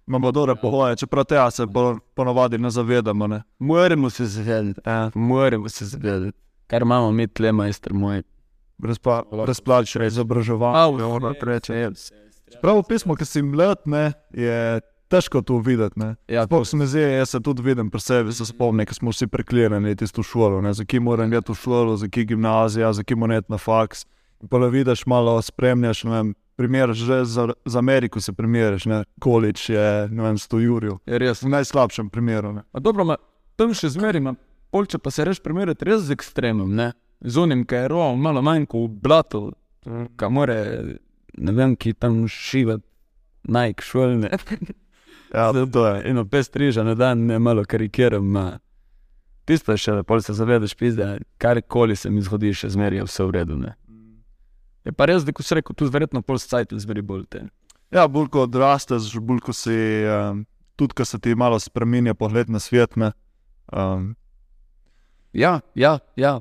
Imamo dobre pogoje, čeprav tega se po, ponovadi ne zavedamo. Ne. Moramo se zavedati, ja. moramo se zavedati. Kar imamo mi tle, majster moj. Brezplačno izobraževanje. ono treče. Prav v pismu, ki si mlad, ne, je težko to videti. Ne. Ja, Sploh se mi zdi, jaz se tudi vidim pri sebi, se spomnim, ko smo vsi preklinjali tisto šolo, ne, za ki moram iti v šolo, za ki gimnazija, za ki moram iti na faks. In Pa le vidiš, malo spremljaš, ne vem, primer, že za, za Ameriko se primeriš, ne, količ je, vem, 100 jurjev. je res. V najslabšem primeru. Dobro, ma, tam še zmeraj ima, polče pa se reš primerjati res z ekstremom, ne? Z unim, ki je roval malo manj kot v blatu, ki more, ne vem, ki tam šivati, najk šolne. Ja, to je. Eno pes striža na dan, ne malo karikiram. Ma. Tisto je še, pol se zavedaš, pizda, karkoli se mi zgodi, še zmeraj je vse v redu. Ne? Je pa res, da ko si rekel, tu verjetno pol cajt zmeraj bolj te. Ja, bolj ko odrasteš, bolj ko si, um, tudi ko se ti malo spremenja pogled na svet. Ne, um, Ja, ja, ja.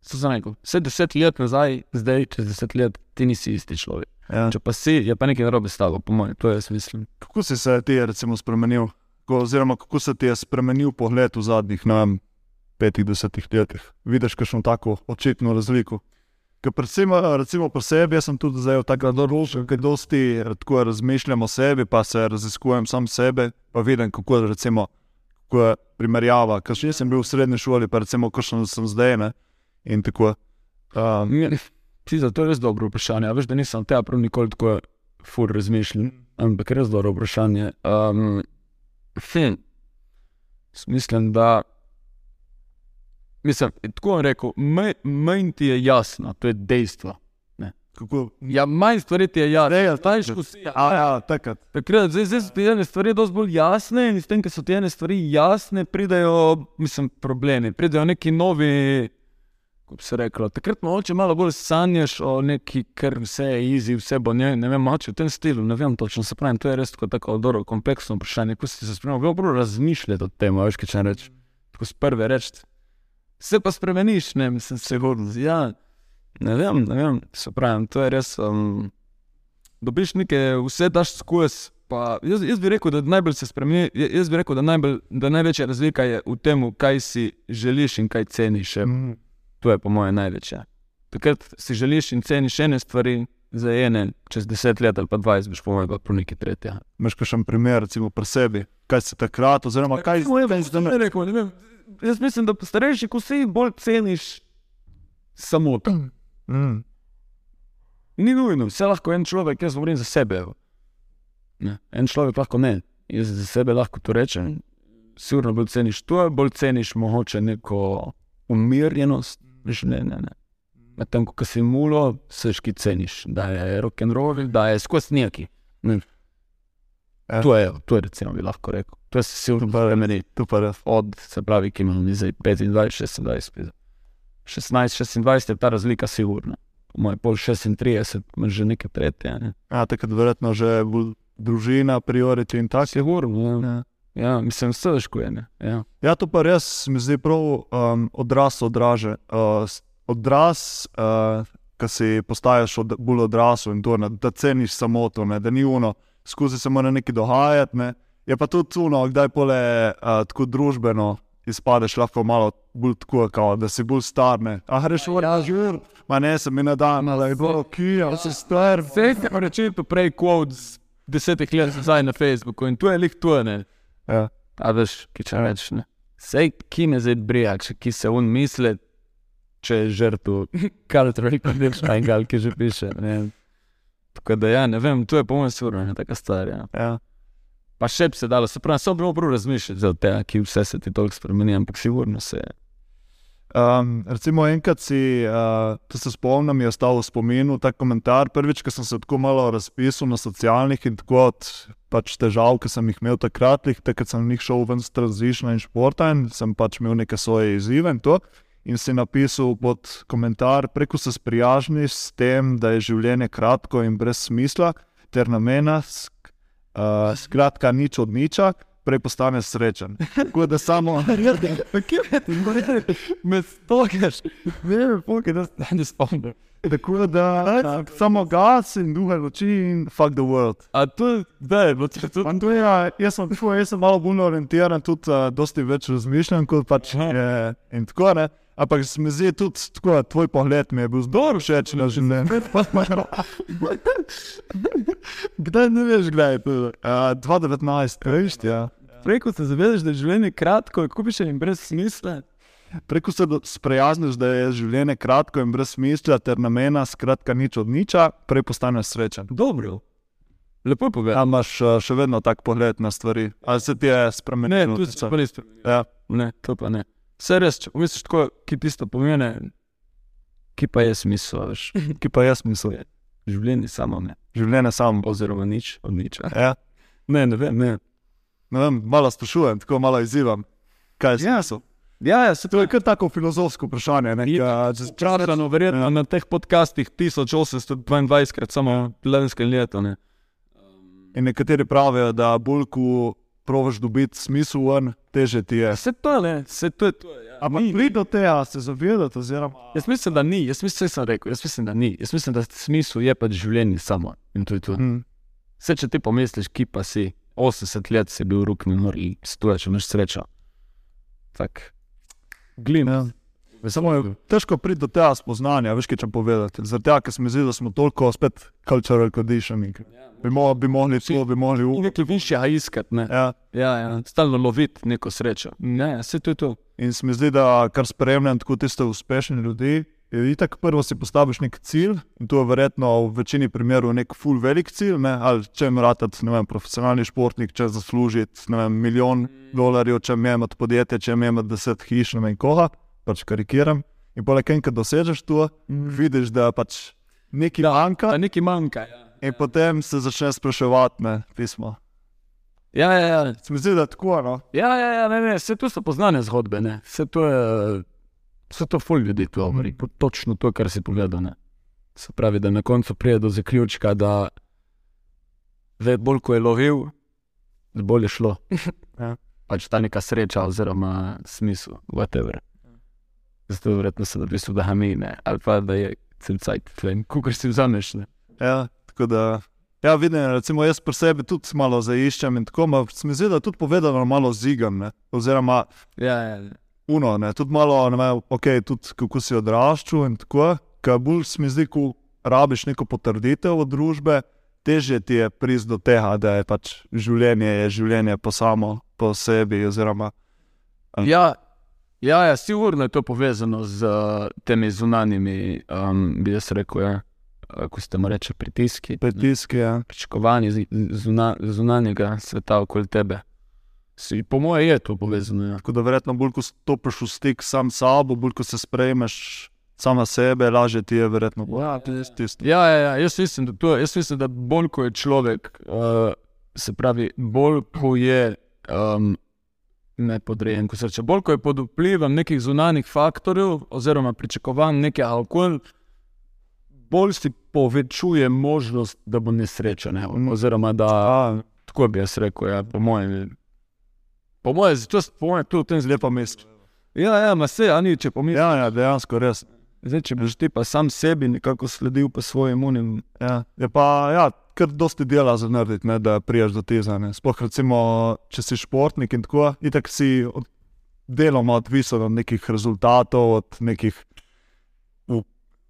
So za neko. Vse deset let nazaj, zdaj čez deset let, ti nisi isti človek. ja. Če pa si, je pa nekaj narobe stalo, po mojem, to jaz mislim. Kako si se ti recimo spremenil, ko, oziroma kako se ti je spremenil pogled v zadnjih, ne vem, petih, desetih letih? Vidiš kakšno tako očitno razliko? Ker predvsem, eh, recimo pri sebi, jaz sem tudi zdaj v ker dosti eh, tako razmišljam o sebi, pa se raziskujem sam sebe, pa vidim, kako, recimo, kako je primerjava. Ker še nisem bil v srednji šoli, pa recimo, kakšen sem zdaj. Ne? In tako. Um, Ti za to je res dobro vprašanje. A veš, da nisem tega prav nikoli tako fur razmišljal, ampak res dobro vprašanje. Um, hm. Jaz Mislim, da. Mislim, tako bom rekel, manj- ti je jasno, to je dejstvo. kako, Ja, manj stvari ti je jasno. Ja, Znaš, tako. ko si- ja, ja, takrat. Takrat, zdaj, zdaj so ti ene stvari dosti bolj jasne, in s tem, ker so ti ene stvari jasne, pridejo, mislim, problemi, pridejo neki novi. Bi se reklo, takrat mogoče malo bolj sanjaš o neki, ker vse je easy, vse bo ne, ne vem, moče v tem stilu, ne vem točno, se pravi, to je res tako, tako dobro, kompleksno vprašanje, ko si se spremljal, prav razmišljati o tem, veš, kaj če reči, tako z prve reči. Se pa spremeniš, ne, mislim, se Sigurno. Ja, ne vem, ne vem, se pravi, to je res. Um, dobiš nekaj, vse daš skozi. Jaz, jaz bi rekel, da najbolj se spremeni. ja- Jaz bi rekel, da, najbolj, da največja razlika je v tem, kaj si želiš in kaj ceniš. Mm. To je po mojem največje. Takrat si želiš in ceniš ene stvari, za ene, čez deset let ali pa dvajset, boš po mojem pa pro nekaj tretja. Imaš kakšen primer, recimo pri sebi, kaj si takrat, oziroma kaj si Ne rekel, ne vem. Jaz mislim, da starejši, ko si bolj ceniš samo to. Mm. Ni nujno, vse lahko en človek, jaz govorim za sebe. Ne, en človek lahko ne, jaz za sebe lahko to rečem. Sigurno bolj ceniš to, bolj ceniš mogoče neko umirjenost življenja. Medtem ko si mulo, se ški ceniš, da je rock and roll, da je skozi neki. Ne. Ja. To je, to je recimo bi lahko rekel. To je sigurno bolj meni. To pa. Od, se pravi, ki imamo zdaj 25, 26, 16, 26 je ta razlika sigurna. Moj pol 36, imaš že nekaj tretje. Ne? Ja, takrat verjetno že družina, priority in tako. Sigurno, ja. Ja. ja, mislim, vse težko je. ne. Ja. Ja, to pa res mi zdi prav um, odraz odraže. Uh, s- odraz, uh, ki si postaješ od, bolj odrasel in to, ne, da ceniš samo to, ne, da ni uno, skozi se mora nekaj dogajati. Ne. Je pa tudi uno, kdaj pole uh, tako družbeno izpadeš lahko malo bolj tako, kao, da si bolj star. Ne. Ah, reš, ja, žur, ma ne, sem mi na dan, ali je bilo, ki je, si star. Vse je reči, to prej z desetih let nazaj na Facebooku in to je lih to. Ne? Ja. A veš, ki če rečeš. ne. Sej, ki me zdaj brija, če ki se on misli, če je žrtev, kar ti reče, da je šajgal, ki že piše. Ne. Tako da ja, ne vem, to je po mojem sigurno ena taka stvar. Ja. Pa še bi se dalo, se pravi, samo bilo prav razmišljati o tem, ki vse se ti toliko spremeni, ampak sigurno se je. Um, recimo, enkrat si, uh, to se spomnim, je ostal v spominu ta komentar. Prvič, ko sem se tako malo razpisal na socialnih in tako od pač težav, ki sem jih imel takrat, takrat sem jih šel ven z tranzišna in športa in sem pač imel neke svoje izzive in to. In si napisal pod komentar, preko se sprijažniš s tem, da je življenje kratko in brez smisla, ter namena, sk, uh, skratka, nič od niča, prej postaneš srečen. Tako da samo. Me stokaš, ne vem, pokaj, da se ne spomnim. Tako da samo gas in duha noči in fuck the world. A to, da je bilo če to. Je, jaz sem, tako, jaz sem malo bolj orientiran, tudi uh, dosti več razmišljam kot pač je, in tako ne. Ampak se mi zdi tudi tako, tvoj pogled mi je bil zelo všeč na življenje. Kdaj ne veš, kdaj je to? Uh, 2019, veš, ja. Preko se zavedaš, da je življenje kratko, kupiš in brez smisla. Preko se sprijazniš, da je življenje kratko in brez smisla, ter namena, skratka, nič od niča, prej postaneš srečen. Dobro. Lepo povedal. Ali imaš uh, še vedno tak pogled na stvari? Ali se ti je Ne, spremenil? tu se pa res spremenil. Ja. Ne, to pa ne. Vse res, če pomisliš tako, ki tisto pomeni, ki pa je smisel, veš. Ki pa jaz mislim, Življenje samo ne. življenje samo. Oziroma nič od niča. Ja. Ne, ne vem, ne. Ne vem, malo sprašujem, tako malo izzivam. Kaj je smisel? Ja, ja, se To je kar tako filozofsko vprašanje. Je- če- Časano, verjetno ja. na teh podcastih 1822 krat samo lansko leto. Ne. in nekateri pravijo, da bolj ko provaš dobiti smisel, ven, teže ti je. Vse to je, vse to je. To je ja. Ampak pridi do tega, se zavedati, oziroma Jaz mislim, da ni, jaz mislim, sem rekel, jaz mislim, da ni. Jaz mislim, da smisel je pač življenje samo in to je to. hm, Vse, če ti pomisliš, ki pa si, 80 let si bil rok na nori, stoje, če imaš srečo. Tak, glim. ja. Samo je težko priti do tega spoznanja, veš, kaj če povedati. Zaradi tega, ker se mi zdi, da smo toliko spet cultural conditioning. Bi, mo bi mogli to, bi mogli In v. nekaj višjega iskati, ne. Ja. Ja, ja. Stalno loviti neko srečo. Ne, vse to je to. In se mi zdi, da kar spremljam tako tiste uspešne ljudi. Je itak prvo si postaviš nek cilj, in to je verjetno v večini primerov nek full velik cilj, ne? ali če imaš vem, profesionalni športnik, če zaslužiti ne vem, milijon dolarjev, če imaš podjetje, če imaš deset hiš, ne vem koga, pač karikiram. In poleg tega, ko dosežeš to, vidiš, da pač nekaj manjka, Da nekaj manjka. Ja, in potem se začneš spraševati, ne, pismo. ja, ja. ja. Se mi zdi, da je tako, no. Ja, ja, ja ne, ne, vse to so poznane zgodbe. Ne. Vse to je, vse to ful ljudi to govori. Mm. Točno to, kar si povedal. Ne. Se pravi, da na koncu pride do zaključka, da ve, bolj ko je lovil, bolj je šlo. Ja. Pač ta neka sreča, oziroma smisel, whatever. Zato verjetno se dobi v Dahamine, ali pa da je cel cajt, kako si vzameš. Ne. Ja, tako da. Ja, vidim, recimo jaz pri sebi tudi malo zaiščem in tako, ma se mi zdi, da tudi povedano malo zigam, ne? oziroma Ja, ja, ja. uno, ne? tudi malo, ne vem, okay, tudi kako si odraščal in tako, ker bolj se mi zdi, ko rabiš neko potrditev od družbe, težje ti je priti do tega, da je pač življenje, je življenje po samo, po sebi, oziroma Ja, ja, ja sigurno je to povezano z uh, temi zunanjimi, um, bi jaz rekel, ja, uh, ko ste mu reče, pritiski. pritiski. Ja. Pričakovanje zuna, zunanjega sveta okoli tebe. Si, po mojem, je to povezano. Ja. Tako da verjetno bolj, ko stopiš v stik sam s sabo, bolj, ko se sprejmeš sama sebe, lažje ti je verjetno. Ja, je tisto. Ja, ja, ja, jaz mislim, da, to, jaz mislim, da bolj ko je človek, uh, se pravi, bolj ko je um, ne podrejen, ko se reče, bolj ko je pod vplivom nekih zunanjih faktorjev oziroma pričakovanj nekega okolja, bolj si povečuje možnost, da bo nesreča. Ne? Oziroma, da A, tako bi jaz rekel, ja, po mojem. Po mojem, zato po mojem, to v tem zelo. lepa mesto. Ja, ja, ma se, a ni, če pomisliš. Ja, ja, dejansko res. Zdaj, če boš ti pa sam sebi nekako sledil pa svojim unim. Ja. Je pa, ja, kar dosti dela za narediti, ne, da priješ do tega. Sploh, recimo, če si športnik in tako, itak si od, deloma odvisen od nekih rezultatov, od nekih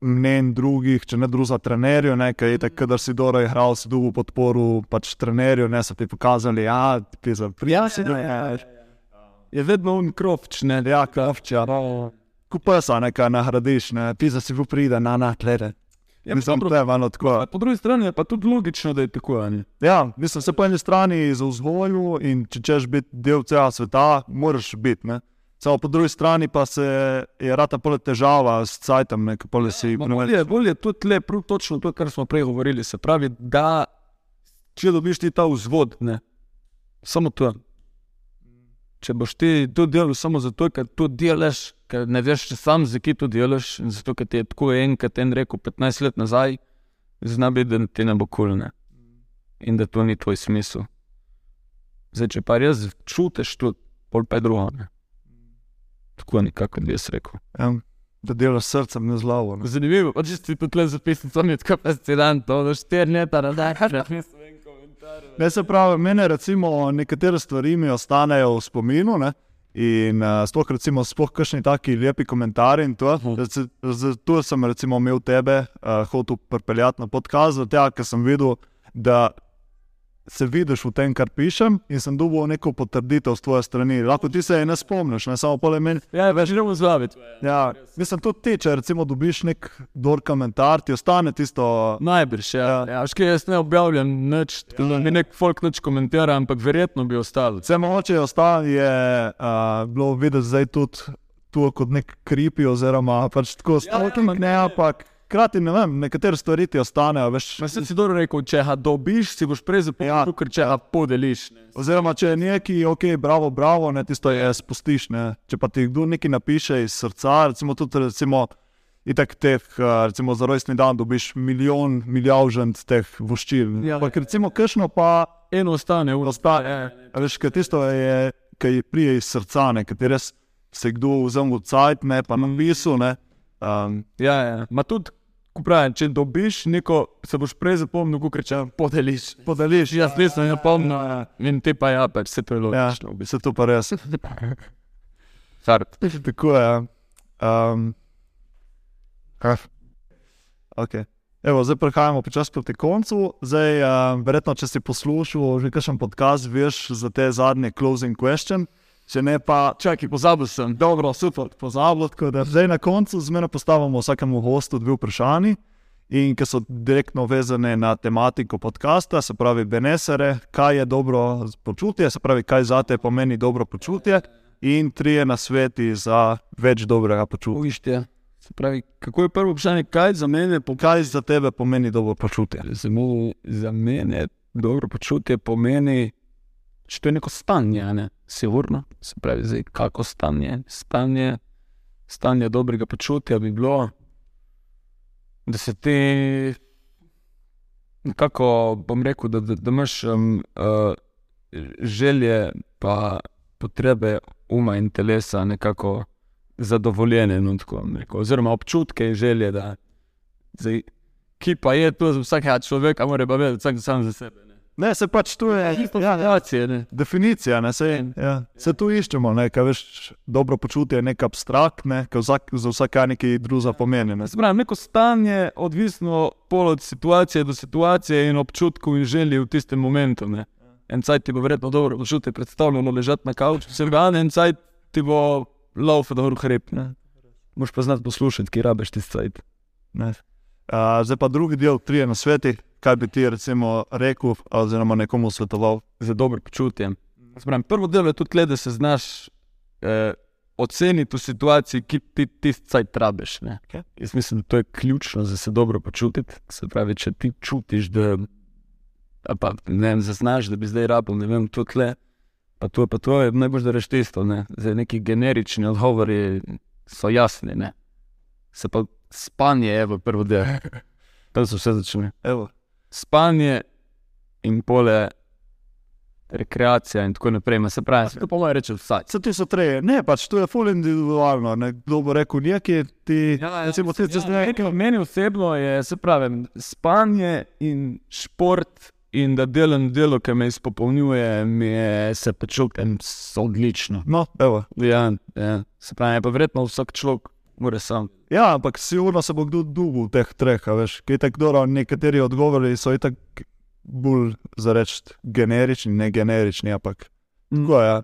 mnenj drugih, če ne druga trenerjev, nekaj, kadar si dobro igral, si dobil podporo pač trenerjev, ne so ti pokazali, ja, ti za prijatelje. Ja, Je vedno un krovč, ne, ja, kravča. Kupesa nekaj nagradiš, ne, ti za si v pride na natlede. Ja, Mislim, da je malo tako. Po drugi strani je pa tudi logično, da je tako. Ja, mislim, se po eni strani za vzgojo in če češ biti del celega sveta, moraš biti. Samo po drugi strani pa se je rata pole težava s cajtom, ne, pole si Ma Bolje, bolje tudi le, prav točno to, kar smo prej govorili. Se pravi, da če dobiš ti ta vzvod, ne, samo to. Če boš ti to delal samo zato, ker to delaš, ker ne veš če sam, zakaj to delaš, in zato, ker ti je tako enkrat en rekel 15 let nazaj, zna biti, da ti ne bo kulne in da to ni tvoj smisel. Zdaj, če pa res čutiš to, pol pa je drugo. Ne. Tako nekako bi jaz rekel. Ja, da delaš s srcem, ne z glavo. ne. Zanimivo, pa če si tu tle zapisal, to mi je tako fascinantno, da štiri leta nazaj. Ne, se pravi, mene recimo nekatere stvari mi ostanejo v spominu. Ne? In uh, sploh, recimo, sploh kakšni taki lepi komentarji. in to. Rece- Zato sem recimo, imel tebe, uh, hotel pripeljati na ja, ker sem videl, da se vidiš v tem, kar pišem, in sem dobil neko potrditev z tvoje strani. Lahko ti se je ne spomniš, ne samo pole meni. Ja, več ne bomo zvabiti. Ja, mislim, tudi ti, če recimo dobiš nek dober komentar, ti ostane tisto. Najbrž, ja. ja škej, jaz ne objavljam nič, tako da mi nek folk nič komentira, ampak verjetno bi ostalo. Vse moče je ostalo, je uh, bilo videti zdaj tudi tu kot nek kripi, oziroma pač tako stalking, ne, ampak hkrati ne vem, nekatere stvari ti ostanejo, veš. Sem si dobro rekel, če ga dobiš, si boš prej zapomnil, ja. ker če ga podeliš. Ne. Oziroma, če je neki, ok, bravo, bravo, ne, tisto je spustiš. Ne. Če pa ti kdo nekaj napiše iz srca, recimo tudi, recimo, itak teh, uh, recimo za rojstni dan dobiš milijon, milijavžent teh voščil. Ja. Ampak recimo, kršno pa Eno ostane, eno ostane. Veš, kaj tisto je, ki prije iz srca, ne, ki res se kdo vzem v cajt, ne, pa napisal, ne. Um, Ja, ja. Ma tudi, ko pravim, če dobiš neko, se boš prej zapomnil, kot če ga podeliš. podeliš, Jaz nisem zapomnil. In ti pa ja, pač se to je Ja, logično. se to pa res. Fart. Tako je. Um, okay. Evo, zdaj prehajamo počasi proti koncu. Zdaj, um, verjetno, če si poslušal že kakšen podcast, veš za te zadnje closing question. Če ne pa, Čakaj, pozabil sem. dobro, super, pozabil. tako da Zdaj na koncu zmerno postavimo vsakemu gostu dve vprašanji, in ki so direktno vezane na tematiko podcasta, se pravi, benesere, kaj je dobro počutje, se pravi, kaj za te pomeni dobro počutje, in trije nasveti za več dobrega počutja. Uvište. Se pravi, kako je prvo vprašanje, kaj za mene po Kaj za tebe pomeni dobro počutje? Samo za mene dobro počutje pomeni, da je to neko stanje, ne? Sigurno. Se pravi, zdaj, kako stanje. Stanje, stanje dobrega počutja bi bilo, da se ti, nekako bom rekel, da, da, da imaš um, uh, želje, pa potrebe uma in telesa nekako zadovoljene. No, tako rekel, oziroma občutke in želje. Da, zdaj, ki pa je to za vsakega človeka, mora pa vedeti vsak za sebe. Ne. Ne, se pač tu je Situacije, ne. definicija, ne, se, ja, se tu iščemo. Ne, kaj veš, dobro počutje je nekaj abstraktne, ki vsak, za vsakega nekaj drugega pomeni. Ne. Se pravi, neko stanje, odvisno od situacije do situacije in občutkov in želji v tistem momentu. Ne. En cajt ti bo verjetno dobro počutje predstavljeno ležati na kavču, se ga en cajt ti bo laufa dobro hrib. Ne. Moš pa znati poslušati, ki rabeš ti cajt. Ne. Uh, zdaj pa drugi del, trije na sveti. Kaj bi ti recimo rekel, oziroma nekomu svetoval? za dobro počutje. Pravim, prvo delo je tudi, tle, da se znaš eh, oceniti v situaciji, ki ti tisti cajt rabiš. ne. Okej. Jaz mislim, da to je ključno, da se dobro počutiti. Se pravi, če ti čutiš, da pa, ne vem, zaznaš, da bi zdaj rabil, ne vem, to tle, pa to, pa to je najbolj, da reš tisto. Ne. Zdaj neki generični odgovori so jasni. Ne. Se pa spanje je v prvo delo. Tam se vse začne Evo. Spanje in pole, rekreacija in tako naprej. Ma Se pravi, to pa mora reči vsak. Se ti so treje, ne, pač to je ful individualno. Ne. Kdo bo rekel, nekaj ti. recimo, ti, če zdaj ja, meni osebno je, se pravi, spanje in šport. In da delam delo, ki me izpopolnjuje, mi je se počutim odlično. No, evo. Ja, ja. Se pravi, pa verjetno vsak človek mora sam. Ja, ampak sigurno se bo kdo dugo v teh treh, veš. Kaj tako dobro, nekateri odgovori so itak bolj za reči generični, ne generični, ampak tako je.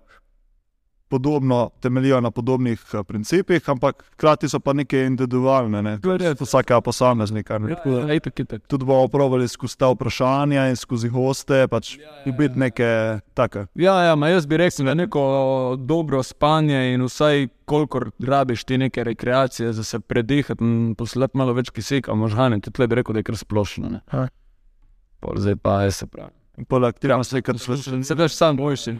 Podobno temeljijo na podobnih a, principih, ampak hkrati so pa neke individualne. Ne. To je. Vsakega posameznika. ne. Tako da Ja, itak, itak. Tudi bomo pravili skozi ta vprašanja in skozi goste, pač biti neke take. Ja, ja, ma jaz bi rekel, da neko dobro spanje in vsaj kolikor rabiš ti neke rekreacije, da se predihati in poslati malo več kisika, možgane, tudi tle bi rekel, da je kar splošno. Pol zdaj pa je se pravi. In Poleg tega se kar sluša. Se veš sam boljši.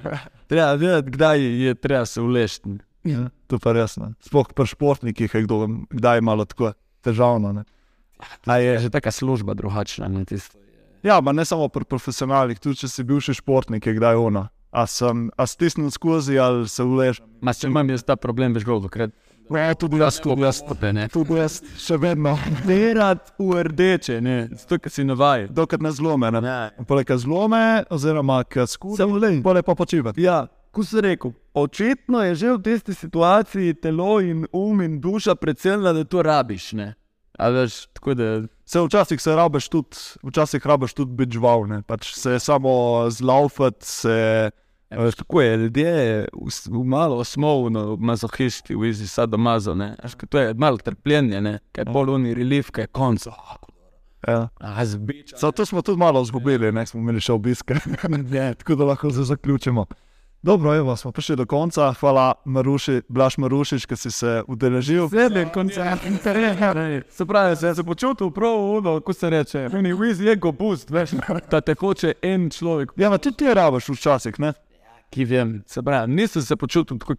Treba vedeti, kdaj je treba se ulešti. Ja, to pa res. ne. Sploh pri športnikih je kdo, kdaj je malo tako težavno. Ne. A je že taka služba drugačna. Ne, tisto. Ja, pa ne samo pri profesionalnih, tudi če si bivši športnik, je kdaj ono. A sem a stisnil skozi ali se ulež. Ma če imam jaz ta problem, veš, gold, ker Ne, tudi jaz, tudi jaz, ne. tudi jaz, še vedno. Derati v rdeče, ne, zato ker si navajen. Dokler ne zlome. Ne. Poleg zlome, oziroma skozi, poleg pa počivati. Ja, ko si rekel, očitno je že v tisti situaciji telo in um in duša predvsem, da to rabiš. Ne? A veš, tako da. Se včasih se rabiš tudi, včasih rabiš tudi biti žival, ne. pač se samo zlaufati, se. Ja, veš, kako je, ljudje v, s- v malo smo no, mazohisti, v izi sadomazo. ne. Veš, ko To je malo trpljenje, ne? kaj je bolj unij relief, kaj je konc. Ja. A zbič. Zato smo tudi malo izgubili, ne smo imeli še obiske. Ja, Tako da lahko zdaj zaključimo. Dobro, evo, smo prišli do konca. Hvala, Maruši, Blaž Marušič, ki si se udeležil. Sedem koncert, se pravi, se je počutil prav, uno, ko se reče, ni viz je go boost, veš, da te hoče en človek. Ja, ma tudi ti rabiš včasih, ne? Ki vem, se pravi, nisem se počutil tako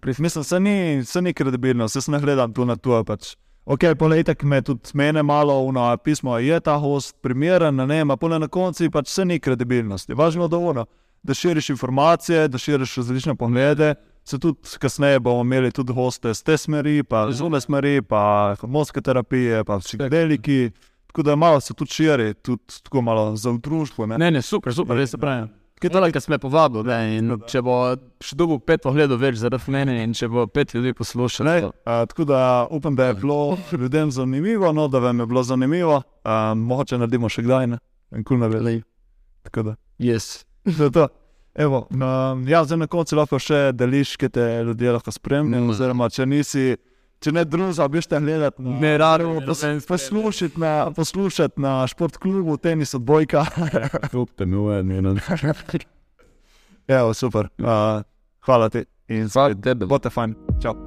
pris. Mislim, se ni, se ni kredibilno, se ne gledam tu na to. Pač. Ok, polejtek me tudi mene malo uno, pismo, je ta host primeren, ne, ma pole na koncu pač se ni kredibilnosti. Važno da ono, da širiš informacije, da širiš različne poglede. Se tudi kasneje bomo imeli tudi hoste z te smeri, pa z one smeri, pa hormonske terapije, pa psihodeliki. Tako da malo se tudi širi, tudi tako malo za družbo. Ne? Ne, ne, super, super, res se pravi. Kaj to, kar smo povabili, ne, in če bo še dobil pet pogledov več zaradi mene, in če bo pet ljudi poslušalo. Ne, a, tako da upam, da je bilo ljudem zanimivo, no, da vam je bilo zanimivo. A, mogoče naredimo še kdaj, ne, en kul naredili. Tako da. Yes. To je to. Evo, um, ja, zdaj na koncu lahko še deliš, ki te ljudje lahko spremljajo. Mm. Oziroma, če nisi, če ne družba, biš te gledati. Na, Ne, rado, pos, poslušati na, poslušati na športklubu, tenis odbojka. Upte mi uvedno. Evo, super. Uh, hvala ti in Hvala spet tebi. bote fajn. Čau.